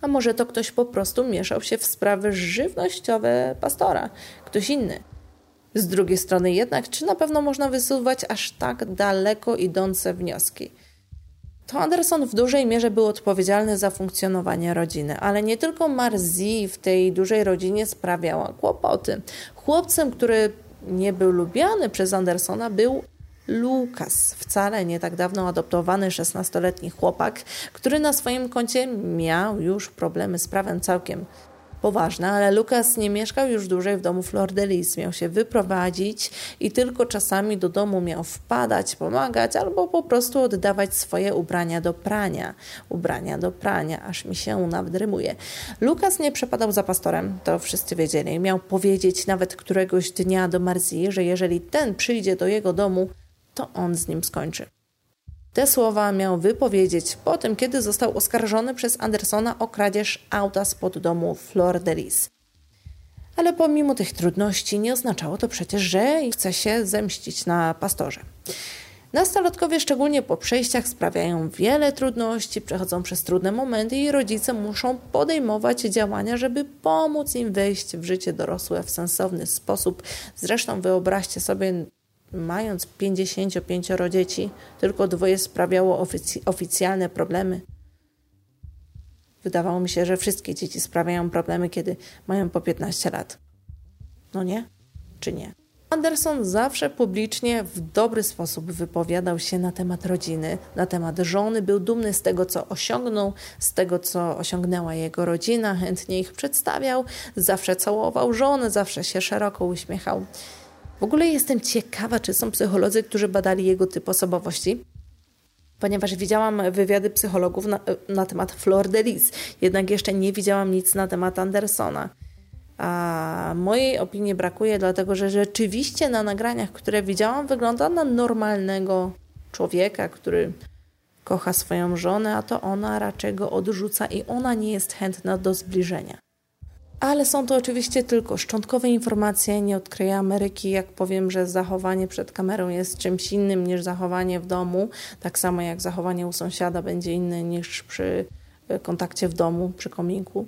A może to ktoś po prostu mieszał się w sprawy żywnościowe pastora, ktoś inny. Z drugiej strony jednak, czy na pewno można wysuwać aż tak daleko idące wnioski? To Anderson w dużej mierze był odpowiedzialny za funkcjonowanie rodziny, ale nie tylko Marzi w tej dużej rodzinie sprawiała kłopoty. Chłopcem, który nie był lubiany przez Andersona, był Lukas, wcale nie tak dawno adoptowany 16-letni chłopak, który na swoim koncie miał już problemy z prawem całkiem poważne, ale Lukas nie mieszkał już dłużej w domu Flor de Lis. Miał się wyprowadzić i tylko czasami do domu miał wpadać, pomagać albo po prostu oddawać swoje ubrania do prania. Ubrania do prania, aż mi się nawet rymuje. Lukas nie przepadał za pastorem, to wszyscy wiedzieli. Miał powiedzieć nawet któregoś dnia do Marzi, że jeżeli ten przyjdzie do jego domu, to on z nim skończy. Te słowa miał wypowiedzieć po tym, kiedy został oskarżony przez Andersona o kradzież auta spod domu Flor de Lis. Ale pomimo tych trudności nie oznaczało to przecież, że chce się zemścić na pastorze. Nastolatkowie, szczególnie po przejściach, sprawiają wiele trudności, przechodzą przez trudne momenty i rodzice muszą podejmować działania, żeby pomóc im wejść w życie dorosłe w sensowny sposób. Zresztą wyobraźcie sobie mając 55 dzieci, tylko dwoje sprawiało ofic oficjalne problemy. Wydawało mi się, że wszystkie dzieci sprawiają problemy, kiedy mają po 15 lat. No nie? Czy nie? Anderson zawsze publicznie w dobry sposób wypowiadał się na temat rodziny, na temat żony, był dumny z tego, co osiągnął, z tego, co osiągnęła jego rodzina, chętnie ich przedstawiał, zawsze całował żonę, zawsze się szeroko uśmiechał. W ogóle jestem ciekawa, czy są psycholodzy, którzy badali jego typ osobowości, ponieważ widziałam wywiady psychologów na, na temat Flor de Lis, jednak jeszcze nie widziałam nic na temat Andersona. A mojej opinii brakuje, dlatego że rzeczywiście na nagraniach, które widziałam, wygląda na normalnego człowieka, który kocha swoją żonę, a to ona raczej go odrzuca i ona nie jest chętna do zbliżenia. Ale są to oczywiście tylko szczątkowe informacje, nie odkryję Ameryki, jak powiem, że zachowanie przed kamerą jest czymś innym niż zachowanie w domu, tak samo jak zachowanie u sąsiada będzie inne niż przy e, kontakcie w domu, przy kominku.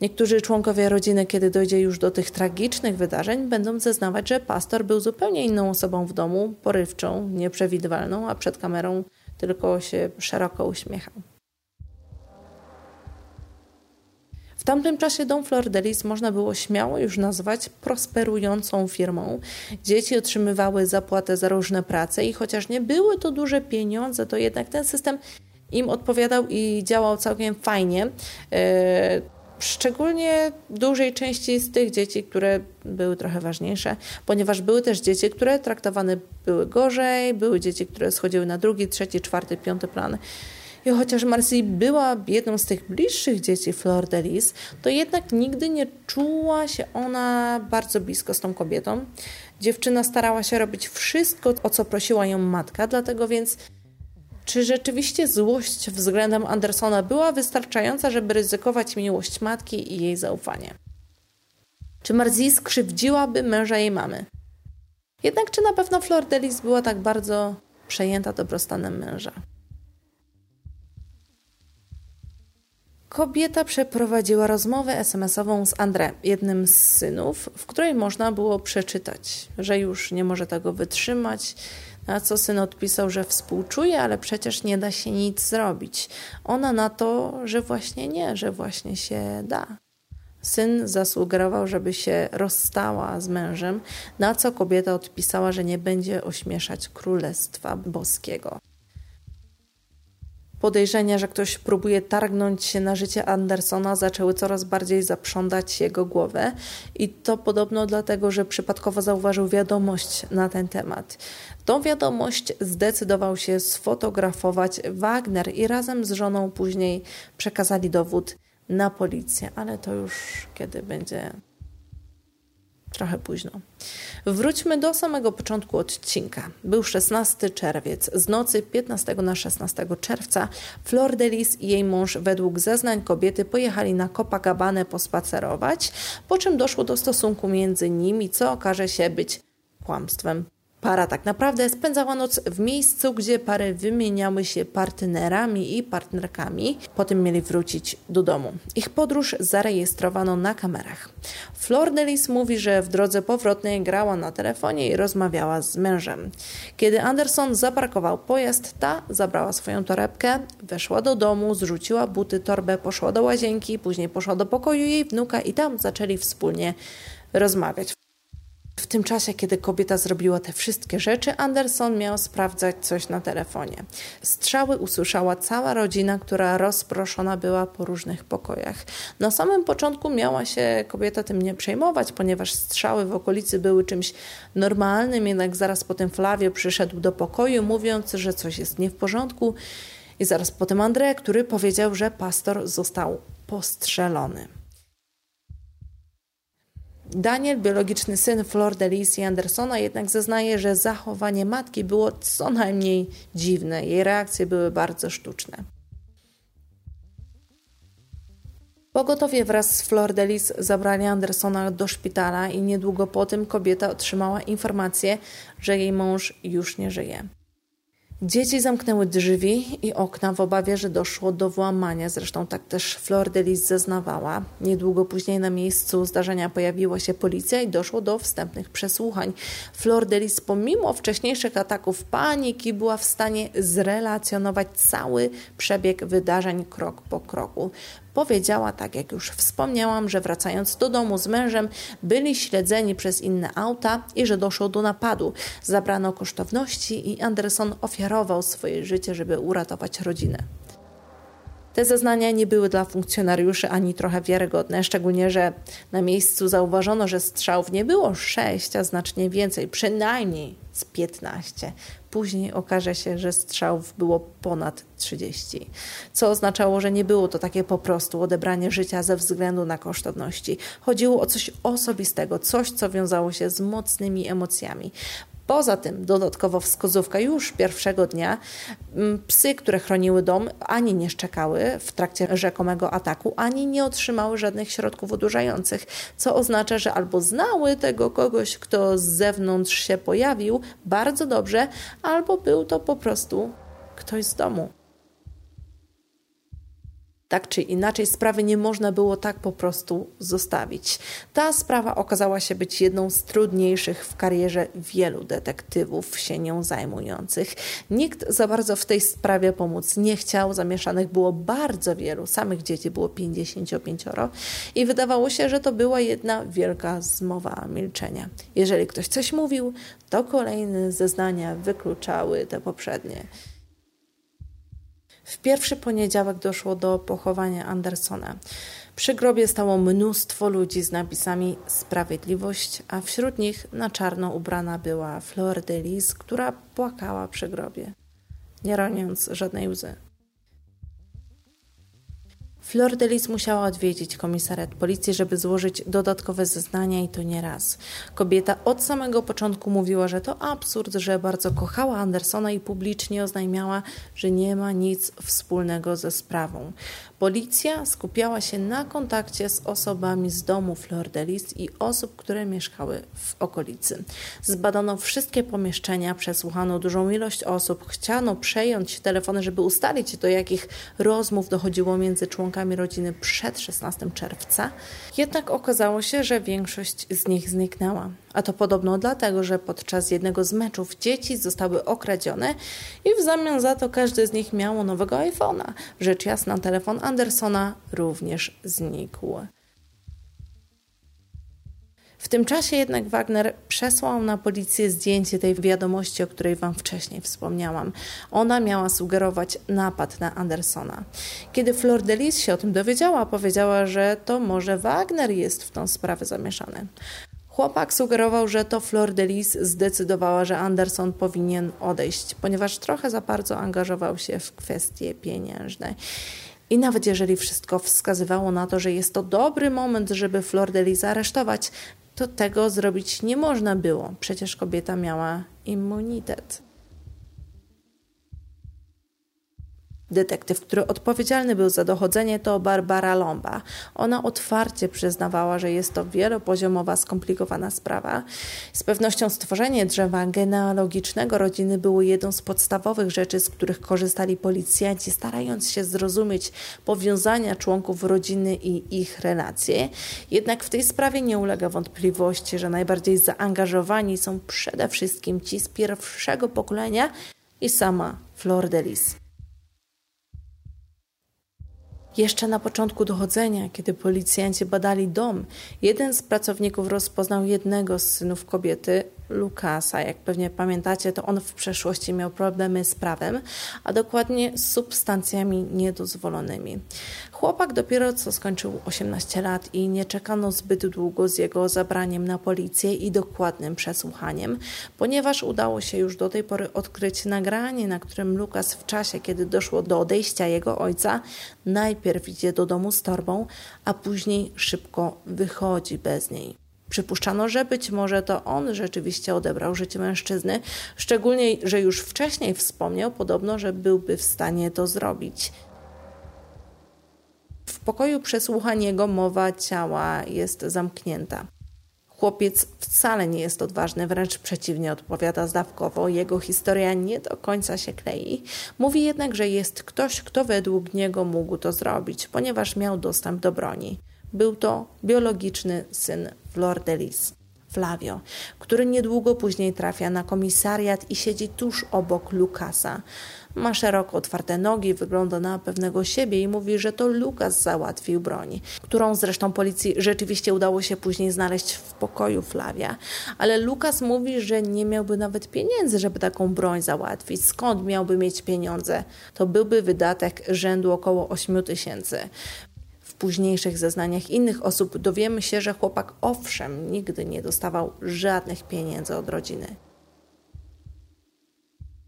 Niektórzy członkowie rodziny, kiedy dojdzie już do tych tragicznych wydarzeń, będą zeznawać, że pastor był zupełnie inną osobą w domu, porywczą, nieprzewidywalną, a przed kamerą tylko się szeroko uśmiechał. Tamtym czasie Dom Flor de Lis można było śmiało już nazwać prosperującą firmą. Dzieci otrzymywały zapłatę za różne prace i chociaż nie były to duże pieniądze, to jednak ten system im odpowiadał i działał całkiem fajnie. E, Szczególnie dużej części z tych dzieci, które były trochę ważniejsze, ponieważ były też dzieci, które traktowane były gorzej, były dzieci, które schodziły na drugi, trzeci, czwarty, piąty plan. I chociaż Marcy była jedną z tych bliższych dzieci Flor de Lis, to jednak nigdy nie czuła się ona bardzo blisko z tą kobietą. Dziewczyna starała się robić wszystko, o co prosiła ją matka, dlatego więc czy rzeczywiście złość względem Andersona była wystarczająca, żeby ryzykować miłość matki i jej zaufanie? Czy Marzi skrzywdziłaby męża jej mamy? Jednak czy na pewno Flor de Lis była tak bardzo przejęta dobrostanem męża? Kobieta przeprowadziła rozmowę SMS-ową z André, jednym z synów, w której można było przeczytać, że już nie może tego wytrzymać, na co syn odpisał, że współczuje, ale przecież nie da się nic zrobić. Ona na to, że właśnie nie, że właśnie się da. Syn zasugerował, żeby się rozstała z mężem, na co kobieta odpisała, że nie będzie ośmieszać Królestwa Boskiego. Podejrzenia, że ktoś próbuje targnąć się na życie Andersona, zaczęły coraz bardziej zaprzątać jego głowę i to podobno dlatego, że przypadkowo zauważył wiadomość na ten temat. Tą wiadomość zdecydował się sfotografować Wagner i razem z żoną później przekazali dowód na policję, ale to już kiedy będzie trochę późno. Wróćmy do samego początku odcinka. Był 16 czerwiec. Z nocy 15 na 16 czerwca Flor Delis i jej mąż według zeznań kobiety pojechali na Copacabana pospacerować, po czym doszło do stosunku między nimi, co okaże się być kłamstwem. Para tak naprawdę spędzała noc w miejscu, gdzie pary wymieniały się partnerami i partnerkami. Potem mieli wrócić do domu. Ich podróż zarejestrowano na kamerach. Flor Delis mówi, że w drodze powrotnej grała na telefonie i rozmawiała z mężem. Kiedy Anderson zaparkował pojazd, ta zabrała swoją torebkę, weszła do domu, zrzuciła buty, torbę, poszła do łazienki, później poszła do pokoju jej wnuka i tam zaczęli wspólnie rozmawiać. W tym czasie, kiedy kobieta zrobiła te wszystkie rzeczy, Anderson miał sprawdzać coś na telefonie. Strzały usłyszała cała rodzina, która rozproszona była po różnych pokojach. Na samym początku miała się kobieta tym nie przejmować, ponieważ strzały w okolicy były czymś normalnym, jednak zaraz potem Flavio przyszedł do pokoju, mówiąc, że coś jest nie w porządku. I zaraz potem André, który powiedział, że pastor został postrzelony. Daniel, biologiczny syn Flor de Lis i Andersona, jednak zeznaje, że zachowanie matki było co najmniej dziwne. Jej reakcje były bardzo sztuczne. Pogotowie wraz z Flor de Lis zabrali Andersona do szpitala i niedługo po tym kobieta otrzymała informację, że jej mąż już nie żyje. Dzieci zamknęły drzwi i okna w obawie, że doszło do włamania. Zresztą tak też Flor zeznawała. Niedługo później na miejscu zdarzenia pojawiła się policja i doszło do wstępnych przesłuchań. Flor pomimo wcześniejszych ataków paniki była w stanie zrelacjonować cały przebieg wydarzeń krok po kroku. Powiedziała, tak jak już wspomniałam, że wracając do domu z mężem byli śledzeni przez inne auta i że doszło do napadu. Zabrano kosztowności i Anderson ofiarował swoje życie, żeby uratować rodzinę. Te zeznania nie były dla funkcjonariuszy ani trochę wiarygodne, szczególnie, że na miejscu zauważono, że strzałów nie było sześć, a znacznie więcej, przynajmniej z 15. Później okaże się, że strzałów było ponad 30, co oznaczało, że nie było to takie po prostu odebranie życia ze względu na kosztowności. Chodziło o coś osobistego, coś, co wiązało się z mocnymi emocjami. Poza tym dodatkowo wskazówka już pierwszego dnia mm, psy, które chroniły dom, ani nie szczekały w trakcie rzekomego ataku, ani nie otrzymały żadnych środków odurzających, co oznacza, że albo znały tego kogoś, kto z zewnątrz się pojawił bardzo dobrze, albo był to po prostu ktoś z domu. Tak czy inaczej, sprawy nie można było tak po prostu zostawić. Ta sprawa okazała się być jedną z trudniejszych w karierze wielu detektywów się nią zajmujących. Nikt za bardzo w tej sprawie pomóc nie chciał, zamieszanych było bardzo wielu, samych dzieci było 55 i wydawało się, że to była jedna wielka zmowa milczenia. Jeżeli ktoś coś mówił, to kolejne zeznania wykluczały te poprzednie. W pierwszy poniedziałek doszło do pochowania Andersona. Przy grobie stało mnóstwo ludzi z napisami Sprawiedliwość, a wśród nich na czarno ubrana była Fleur de Lis, która płakała przy grobie, nie roniąc żadnej łzy. Flor de Lis musiała odwiedzić komisariat policji, żeby złożyć dodatkowe zeznania i to nie raz. Kobieta od samego początku mówiła, że to absurd, że bardzo kochała Andersona i publicznie oznajmiała, że nie ma nic wspólnego ze sprawą. Policja skupiała się na kontakcie z osobami z domu Flor de Lis i osób, które mieszkały w okolicy. Zbadano wszystkie pomieszczenia, przesłuchano dużą ilość osób, chciano przejąć telefony, żeby ustalić do jakich rozmów dochodziło między członkami rodziny przed 16 czerwca. Jednak okazało się, że większość z nich zniknęła. A to podobno dlatego, że podczas jednego z meczów dzieci zostały okradzione i w zamian za to każdy z nich miało nowego iPhone'a. Rzecz jasna, telefon Andersona również znikł. W tym czasie jednak Wagner przesłał na policję zdjęcie tej wiadomości, o której Wam wcześniej wspomniałam. Ona miała sugerować napad na Andersona. Kiedy Flor de Lis się o tym dowiedziała, powiedziała, że to może Wagner jest w tą sprawę zamieszany. Chłopak sugerował, że to Flor de Lis zdecydowała, że Anderson powinien odejść, ponieważ trochę za bardzo angażował się w kwestie pieniężne. I nawet jeżeli wszystko wskazywało na to, że jest to dobry moment, żeby Flor de Lis aresztować, to tego zrobić nie można było. Przecież kobieta miała immunitet. Detektyw, który odpowiedzialny był za dochodzenie, to Barbara Lomba. Ona otwarcie przyznawała, że jest to wielopoziomowa, skomplikowana sprawa. Z pewnością stworzenie drzewa genealogicznego rodziny było jedną z podstawowych rzeczy, z których korzystali policjanci, starając się zrozumieć powiązania członków rodziny i ich relacje. Jednak w tej sprawie nie ulega wątpliwości, że najbardziej zaangażowani są przede wszystkim ci z pierwszego pokolenia i sama Flor de Lis. Jeszcze na początku dochodzenia, kiedy policjanci badali dom, jeden z pracowników rozpoznał jednego z synów kobiety, Lukasa. Jak pewnie pamiętacie, to on w przeszłości miał problemy z prawem, a dokładnie z substancjami niedozwolonymi. Chłopak dopiero co skończył 18 lat i nie czekano zbyt długo z jego zabraniem na policję i dokładnym przesłuchaniem, ponieważ udało się już do tej pory odkryć nagranie, na którym Lukas w czasie, kiedy doszło do odejścia jego ojca, najpierw idzie do domu z torbą, a później szybko wychodzi bez niej. Przypuszczano, że być może to on rzeczywiście odebrał życie mężczyzny, szczególnie, że już wcześniej wspomniał podobno, że byłby w stanie to zrobić. W pokoju przesłuchaniego mowa ciała jest zamknięta. Chłopiec wcale nie jest odważny, wręcz przeciwnie, odpowiada zdawkowo. Jego historia nie do końca się klei. Mówi jednak, że jest ktoś, kto według niego mógł to zrobić, ponieważ miał dostęp do broni. Był to biologiczny syn Flor de Lis, Flavio, który niedługo później trafia na komisariat i siedzi tuż obok Lukasa. Ma szeroko otwarte nogi, wygląda na pewnego siebie i mówi, że to Lukas załatwił broń, którą zresztą policji rzeczywiście udało się później znaleźć w pokoju Flavia. Ale Lukas mówi, że nie miałby nawet pieniędzy, żeby taką broń załatwić. Skąd miałby mieć pieniądze? To byłby wydatek rzędu około 8 tysięcy późniejszych zeznaniach innych osób dowiemy się, że chłopak owszem nigdy nie dostawał żadnych pieniędzy od rodziny.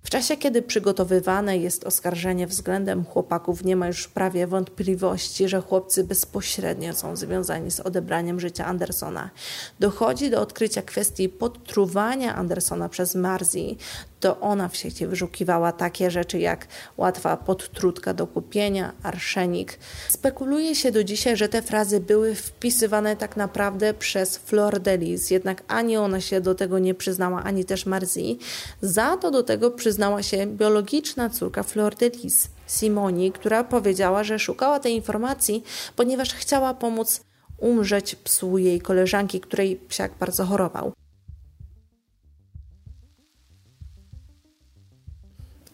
W czasie, kiedy przygotowywane jest oskarżenie względem chłopaków, nie ma już prawie wątpliwości, że chłopcy bezpośrednio są związani z odebraniem życia Andersona. Dochodzi do odkrycia kwestii podtruwania Andersona przez Marzi to ona w sieci wyszukiwała takie rzeczy jak łatwa podtrutka do kupienia, arszenik. Spekuluje się do dzisiaj, że te frazy były wpisywane tak naprawdę przez Flor Delis, jednak ani ona się do tego nie przyznała, ani też Marzi. Za to do tego przyznała się biologiczna córka Flor Delis, Simoni, która powiedziała, że szukała tej informacji, ponieważ chciała pomóc umrzeć psu jej koleżanki, której psiak bardzo chorował.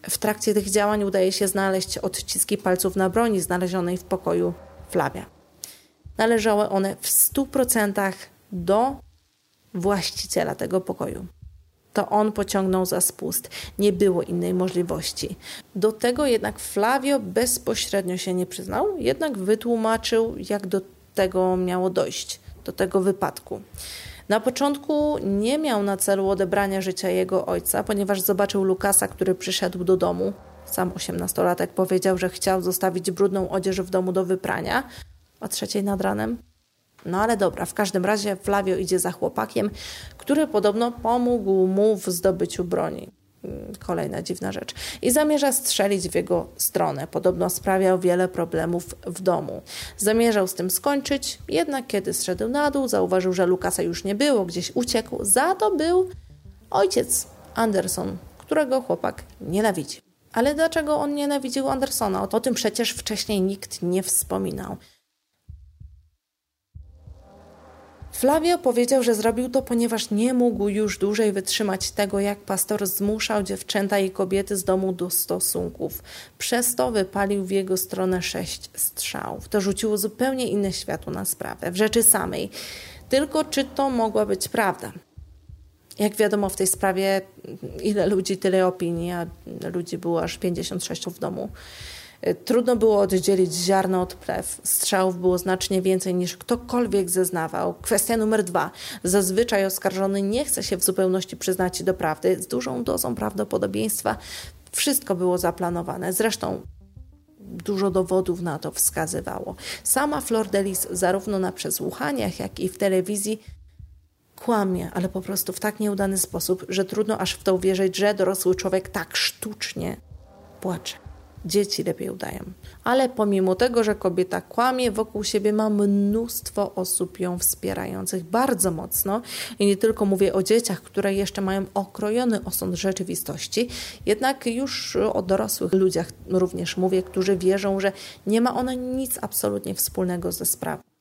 W trakcie tych działań udaje się znaleźć odciski palców na broni znalezionej w pokoju Flavia. Należały one w 100% do właściciela tego pokoju. To on pociągnął za spust. Nie było innej możliwości. Do tego jednak Flavio bezpośrednio się nie przyznał, jednak wytłumaczył, jak do tego miało dojść, do tego wypadku. Na początku nie miał na celu odebrania życia jego ojca, ponieważ zobaczył Lukasa, który przyszedł do domu. Sam osiemnastolatek powiedział, że chciał zostawić brudną odzież w domu do wyprania o trzeciej nad ranem. No ale dobra, w każdym razie Flavio idzie za chłopakiem, który podobno pomógł mu w zdobyciu broni. Mm, kolejna dziwna rzecz. I zamierza strzelić w jego stronę. Podobno sprawiał wiele problemów w domu. Zamierzał z tym skończyć, jednak kiedy zszedł na dół, zauważył, że Lukasa już nie było, gdzieś uciekł. Za to był ojciec Anderson, którego chłopak nienawidzi. Ale dlaczego on nienawidził Andersona? O tym przecież wcześniej nikt nie wspominał. Flavio powiedział, że zrobił to, ponieważ nie mógł już dłużej wytrzymać tego, jak pastor zmuszał dziewczęta i kobiety z domu do stosunków. Przez to wypalił w jego stronę sześć strzałów. To rzuciło zupełnie inne światło na sprawę, w rzeczy samej. Tylko czy to mogła być prawda? Jak wiadomo, w tej sprawie ile ludzi, tyle opinii, a ludzi było aż 56 w domu. Y, trudno było oddzielić ziarno od plew. Strzałów było znacznie więcej niż ktokolwiek zeznawał. Kwestia numer dwa. Zazwyczaj oskarżony nie chce się w zupełności przyznać do prawdy. Z dużą dozą prawdopodobieństwa wszystko było zaplanowane. Zresztą dużo dowodów na to wskazywało. Sama Flor Delis zarówno na przesłuchaniach, jak i w telewizji kłamie, ale po prostu w tak nieudany sposób, że trudno aż w to uwierzyć, że dorosły człowiek tak sztucznie płacze dzieci lepiej udają. Ale pomimo tego, że kobieta kłamie, wokół siebie ma mnóstwo osób ją wspierających bardzo mocno. I nie tylko mówię o dzieciach, które jeszcze mają okrojony osąd rzeczywistości, jednak już o dorosłych ludziach również mówię, którzy wierzą, że nie ma ona nic absolutnie wspólnego ze sprawą.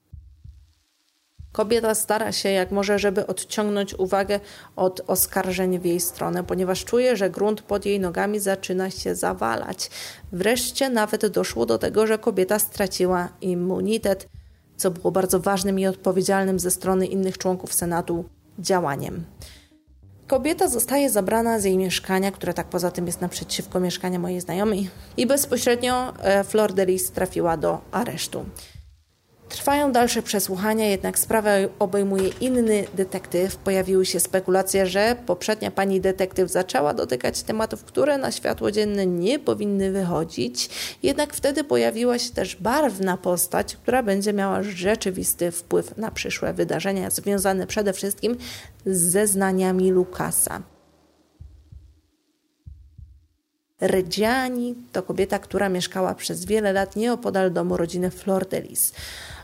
Kobieta stara się jak może, żeby odciągnąć uwagę od oskarżeń w jej stronę, ponieważ czuje, że grunt pod jej nogami zaczyna się zawalać. Wreszcie nawet doszło do tego, że kobieta straciła immunitet, co było bardzo ważnym i odpowiedzialnym ze strony innych członków Senatu działaniem. Kobieta zostaje zabrana z jej mieszkania, które tak poza tym jest naprzeciwko mieszkania mojej znajomej, i bezpośrednio e, Flor trafiła do aresztu. Trwają dalsze przesłuchania, jednak sprawę obejmuje inny detektyw. Pojawiły się spekulacje, że poprzednia pani detektyw zaczęła dotykać tematów, które na światło dzienne nie powinny wychodzić. Jednak wtedy pojawiła się też barwna postać, która będzie miała rzeczywisty wpływ na przyszłe wydarzenia, związane przede wszystkim z zeznaniami Lukasa. Reggiani to kobieta, która mieszkała przez wiele lat nieopodal domu rodziny Flordelis.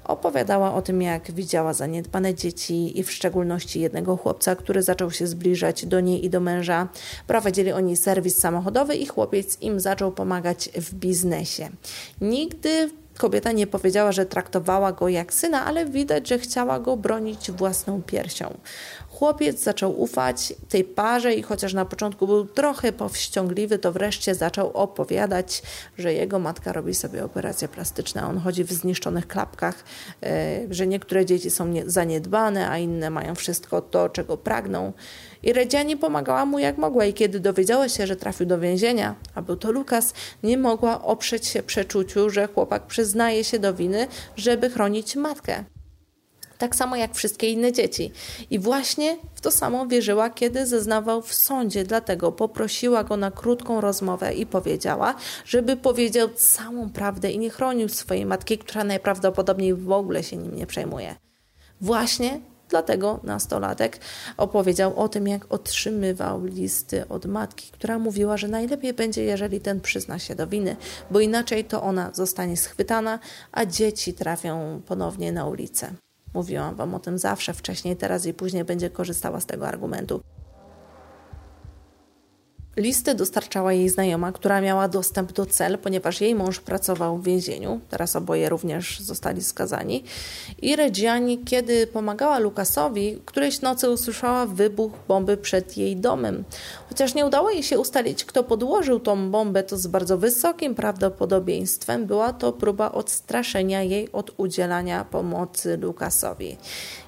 Opowiadała o tym, jak widziała zaniedbane dzieci i w szczególności jednego chłopca, który zaczął się zbliżać do niej i do męża. Prowadzili oni serwis samochodowy i chłopiec im zaczął pomagać w biznesie. Nigdy kobieta nie powiedziała, że traktowała go jak syna, ale widać, że chciała go bronić własną piersią. Chłopiec zaczął ufać tej parze i chociaż na początku był trochę powściągliwy, to wreszcie zaczął opowiadać, że jego matka robi sobie operacje plastyczne. On chodzi w zniszczonych klapkach, e, że niektóre dzieci są zaniedbane, a inne mają wszystko to, czego pragną. I Redziani pomagała mu jak mogła i kiedy dowiedziała się, że trafił do więzienia, a był to Lukas, nie mogła oprzeć się przeczuciu, że chłopak przyznaje się do winy, żeby chronić matkę tak samo jak wszystkie inne dzieci. I właśnie w to samo wierzyła, kiedy zeznawał w sądzie, dlatego poprosiła go na krótką rozmowę i powiedziała, żeby powiedział całą prawdę i nie chronił swojej matki, która najprawdopodobniej w ogóle się nim nie przejmuje. Właśnie Dlatego nastolatek opowiedział o tym, jak otrzymywał listy od matki, która mówiła, że najlepiej będzie, jeżeli ten przyzna się do winy, bo inaczej to ona zostanie schwytana, a dzieci trafią ponownie na ulicę. Mówiłam Wam o tym zawsze wcześniej, teraz i później będzie korzystała z tego argumentu. Listy dostarczała jej znajoma, która miała dostęp do cel, ponieważ jej mąż pracował w więzieniu. Teraz oboje również zostali skazani. I Reggiani, kiedy pomagała Lukasowi, którejś nocy usłyszała wybuch bomby przed jej domem. Chociaż nie udało jej się ustalić, kto podłożył tą bombę, to z bardzo wysokim prawdopodobieństwem była to próba odstraszenia jej od udzielania pomocy Lukasowi.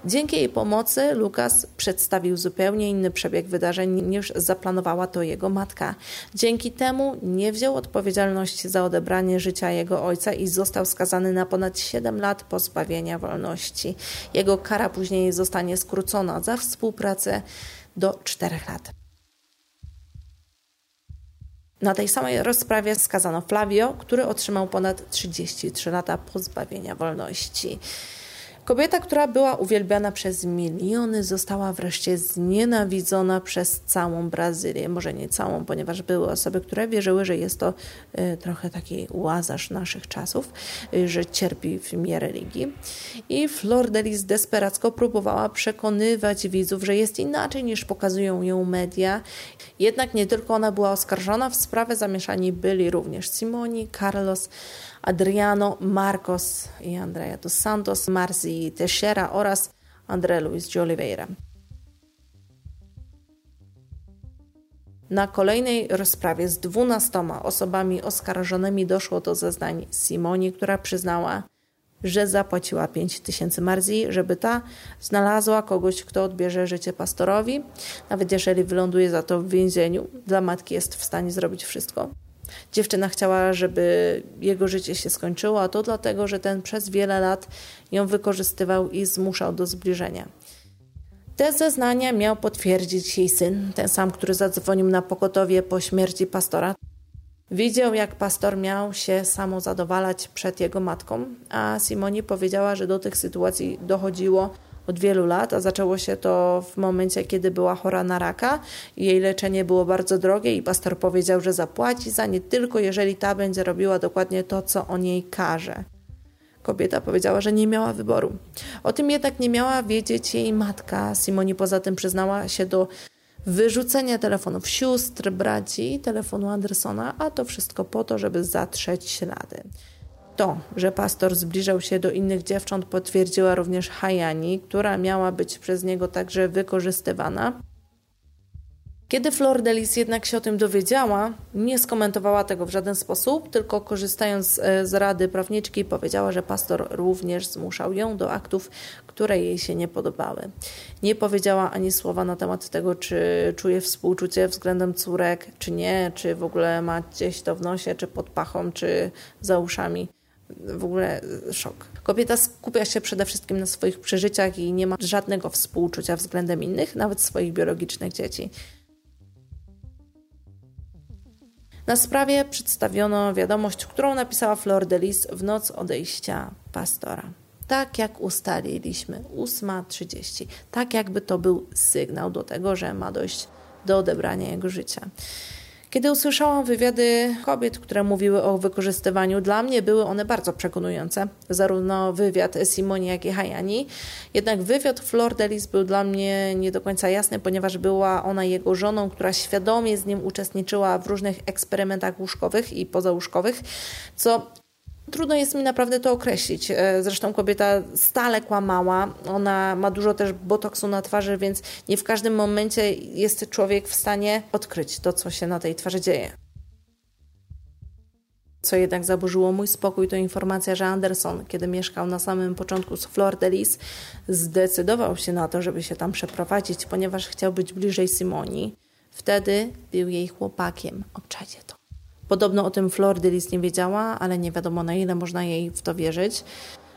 Dzięki jej pomocy Lukas przedstawił zupełnie inny przebieg wydarzeń niż zaplanowała to jego matka. Dzięki temu nie wziął odpowiedzialności za odebranie życia jego ojca i został skazany na ponad 7 lat pozbawienia wolności. Jego kara później zostanie skrócona za współpracę do 4 lat. Na tej samej rozprawie skazano Flavio, który otrzymał ponad 33 lata pozbawienia wolności. Kobieta, która była uwielbiana przez miliony, została wreszcie znienawidzona przez całą Brazylię. Może nie całą, ponieważ były osoby, które wierzyły, że jest to y, trochę taki łazarz naszych czasów, y, że cierpi w imię religii. I Flor de Lis desperacko próbowała przekonywać widzów, że jest inaczej niż pokazują ją media. Jednak nie tylko ona była oskarżona, w sprawę zamieszani byli również Simoni, Carlos, Adriano Marcos i Andrea dos Santos, Marzi Teixeira oraz André Luis de Oliveira. Na kolejnej rozprawie z dwunastoma osobami oskarżonymi doszło do zeznań Simoni, która przyznała, że zapłaciła 5 tysięcy Marzi, żeby ta znalazła kogoś, kto odbierze życie pastorowi, nawet jeżeli wyląduje za to w więzieniu. Dla matki jest w stanie zrobić wszystko. Dziewczyna chciała, żeby jego życie się skończyło, a to dlatego, że ten przez wiele lat ją wykorzystywał i zmuszał do zbliżenia. Te zeznania miał potwierdzić jej syn, ten sam, który zadzwonił na pogotowie po śmierci pastora. Widział, jak pastor miał się samozadowalać przed jego matką, a Simoni powiedziała, że do tych sytuacji dochodziło od wielu lat, a zaczęło się to w momencie, kiedy była chora na raka. Jej leczenie było bardzo drogie i pastor powiedział, że zapłaci za nie tylko jeżeli ta będzie robiła dokładnie to, co on jej każe. Kobieta powiedziała, że nie miała wyboru. O tym jednak nie miała wiedzieć jej matka. Simoni poza tym przyznała się do wyrzucenia telefonów sióstr, braci i telefonu Andersona, a to wszystko po to, żeby zatrzeć ślady. To, że pastor zbliżał się do innych dziewcząt, potwierdziła również Hayani, która miała być przez niego także wykorzystywana. Kiedy Flor Delis jednak się o tym dowiedziała, nie skomentowała tego w żaden sposób, tylko korzystając e, z rady prawniczki, powiedziała, że pastor również zmuszał ją do aktów, które jej się nie podobały. Nie powiedziała ani słowa na temat tego, czy czuje współczucie względem córek, czy nie, czy w ogóle ma gdzieś to w nosie, czy pod pachą, czy za uszami w ogóle szok. Kobieta skupia się przede wszystkim na swoich przeżyciach i nie ma żadnego współczucia względem innych, nawet swoich biologicznych dzieci. Na sprawie przedstawiono wiadomość, którą napisała Flor de Lis w noc odejścia pastora. Tak jak ustaliliśmy, 8.30. Tak jakby to był sygnał do tego, że ma dojść do odebrania jego życia. Kiedy usłyszałam wywiady kobiet, które mówiły o wykorzystywaniu, dla mnie były one bardzo przekonujące. Zarówno wywiad Simoni, jak i Hayani. Jednak wywiad Flor Delis był dla mnie nie do końca jasny, ponieważ była ona jego żoną, która świadomie z nim uczestniczyła w różnych eksperymentach łóżkowych i pozałóżkowych, co Trudno jest mi naprawdę to określić. E, zresztą kobieta stale kłamała. Ona ma dużo też botoksu na twarzy, więc nie w każdym momencie jest człowiek w stanie odkryć to, co się na tej twarzy dzieje. Co jednak zaburzyło mój spokój, to informacja, że Anderson, kiedy mieszkał na samym początku z Flor de Lis, zdecydował się na to, żeby się tam przeprowadzić, ponieważ chciał być bliżej Simoni. Wtedy był jej chłopakiem. Obczajcie to. Podobno o tym Flor de Lis nie wiedziała, ale nie wiadomo na ile można jej w to wierzyć.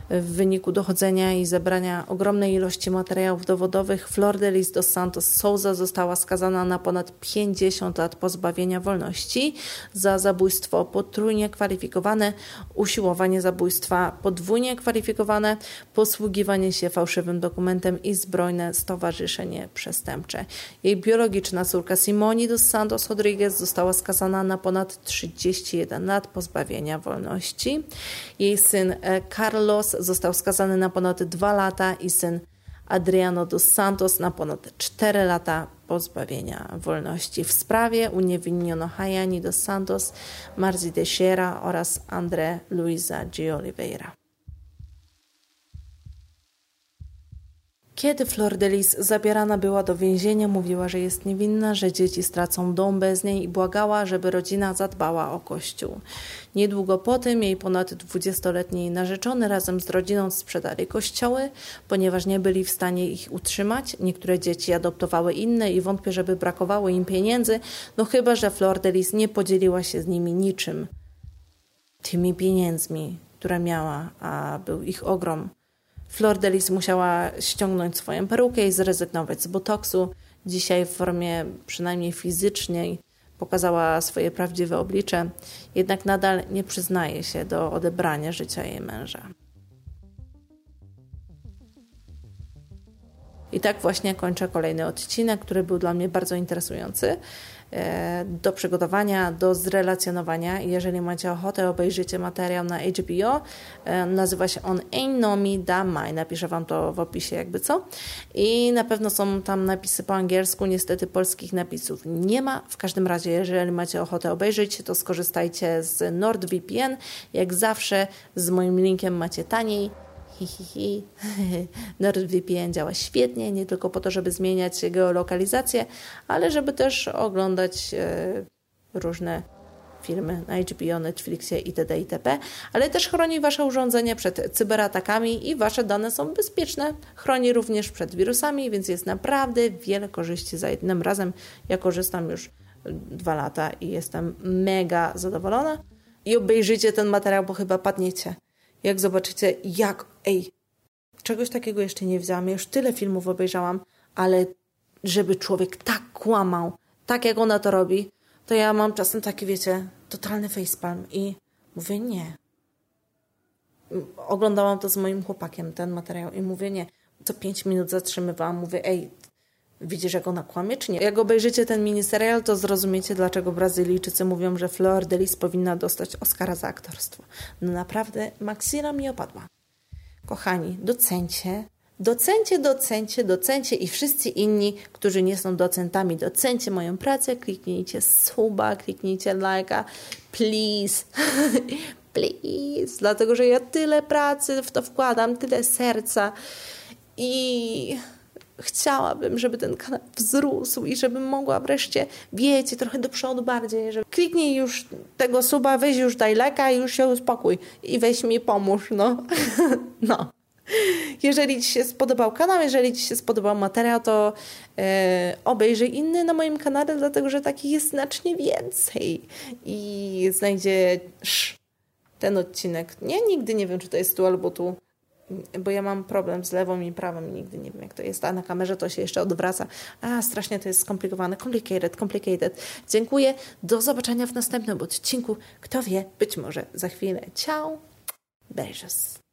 W wyniku dochodzenia i zebrania ogromnej ilości materiałów dowodowych Flor de Lis dos Santos Souza została skazana na ponad 50 lat pozbawienia wolności za zabójstwo potrójnie kwalifikowane, usiłowanie zabójstwa podwójnie kwalifikowane, posługiwanie się fałszywym dokumentem i zbrojne stowarzyszenie przestępcze. Jej biologiczna córka Simoni dos Santos Rodriguez została skazana na ponad 31 lat pozbawienia wolności. Jej syn e, Został skazany na ponad dwa lata i syn Adriano dos Santos na ponad 4 lata pozbawienia wolności. W sprawie uniewinniono Hayani dos Santos, Marzi Teixeira oraz André Luisa de Oliveira. Kiedy Flor de Lis zabierana była do więzienia, mówiła, że jest niewinna, że dzieci stracą dom bez niej i błagała, żeby rodzina zadbała o kościół. Niedługo po tym jej ponad dwudziestoletni narzeczony razem z rodziną sprzedali kościoły, ponieważ nie byli w stanie ich utrzymać. Niektóre dzieci adoptowały inne i wątpię, żeby brakowało im pieniędzy, no chyba, że Flor de Lis nie podzieliła się z nimi niczym. Tymi pieniędzmi, które miała, a był ich ogrom. Flor Delis musiała ściągnąć swoją perukę i zrezygnować z botoksu. Dzisiaj w formie przynajmniej fizycznej pokazała swoje prawdziwe oblicze, jednak nadal nie przyznaje się do odebrania życia jej męża. I tak właśnie kończę kolejny odcinek, który był dla mnie bardzo interesujący. E, do przygotowania, do zrelacjonowania. Jeżeli macie ochotę, obejrzyjcie materiał na HBO. E, nazywa się on Ain't No Me Da My. Napiszę Wam to w opisie, jakby co. I na pewno są tam napisy po angielsku. Niestety polskich napisów nie ma. W każdym razie, jeżeli macie ochotę obejrzeć, to skorzystajcie z NordVPN. Jak zawsze z moim linkiem macie taniej hi, NordVPN działa świetnie, nie tylko po to, żeby zmieniać geolokalizację, ale żeby też oglądać e, różne filmy na HBO, Netflixie itd. itp., ale też chroni Wasze urządzenie przed cyberatakami i Wasze dane są bezpieczne. Chroni również przed wirusami, więc jest naprawdę wiele korzyści za jednym razem. Ja korzystam już dwa lata i jestem mega zadowolona. I obejrzyjcie ten materiał, bo chyba padniecie jak zobaczycie, jak, ej, czegoś takiego jeszcze nie widziałam. Ja już tyle filmów obejrzałam, ale żeby człowiek tak kłamał, tak jak ona to robi, to ja mam czasem taki, wiecie, totalny facepalm i mówię nie. Oglądałam to z moim chłopakiem, ten materiał i mówię nie. Co pięć minut zatrzymywałam, mówię ej, Widzisz, jak ona kłamie, czy nie? Jak obejrzycie ten miniserial, to zrozumiecie, dlaczego Brazylijczycy mówią, że Flor de Lis powinna dostać Oscara za aktorstwo. No naprawdę, Maxina mi opadła. Kochani, docencie, docencie, docencie, docencie i wszyscy inni, którzy nie są docentami, docencie moją pracę, kliknijcie suba, kliknijcie lajka, please, please, dlatego, że ja tyle pracy w to wkładam, tyle serca i chciałabym, żeby ten kanał wzrósł i żebym mogła wreszcie, wiecie, trochę do przodu bardziej, że kliknij już tego suba, weź już daj leka i już się uspokój i weź mi pomóż, no. no. Jeżeli Ci się spodobał kanał, jeżeli Ci się spodobał materiał, to e, obejrzyj inny na moim kanale, dlatego że takich jest znacznie więcej i znajdziesz ten odcinek. Nie, nigdy nie wiem, czy to jest tu albo tu bo ja mam problem z lewą i prawą i nigdy nie wiem, jak to jest, a na kamerze to się jeszcze odwraca. A, strasznie to jest skomplikowane. Complicated, complicated. Dziękuję. Do zobaczenia w następnym odcinku. Kto wie, być może za chwilę. Ciao. Beijos.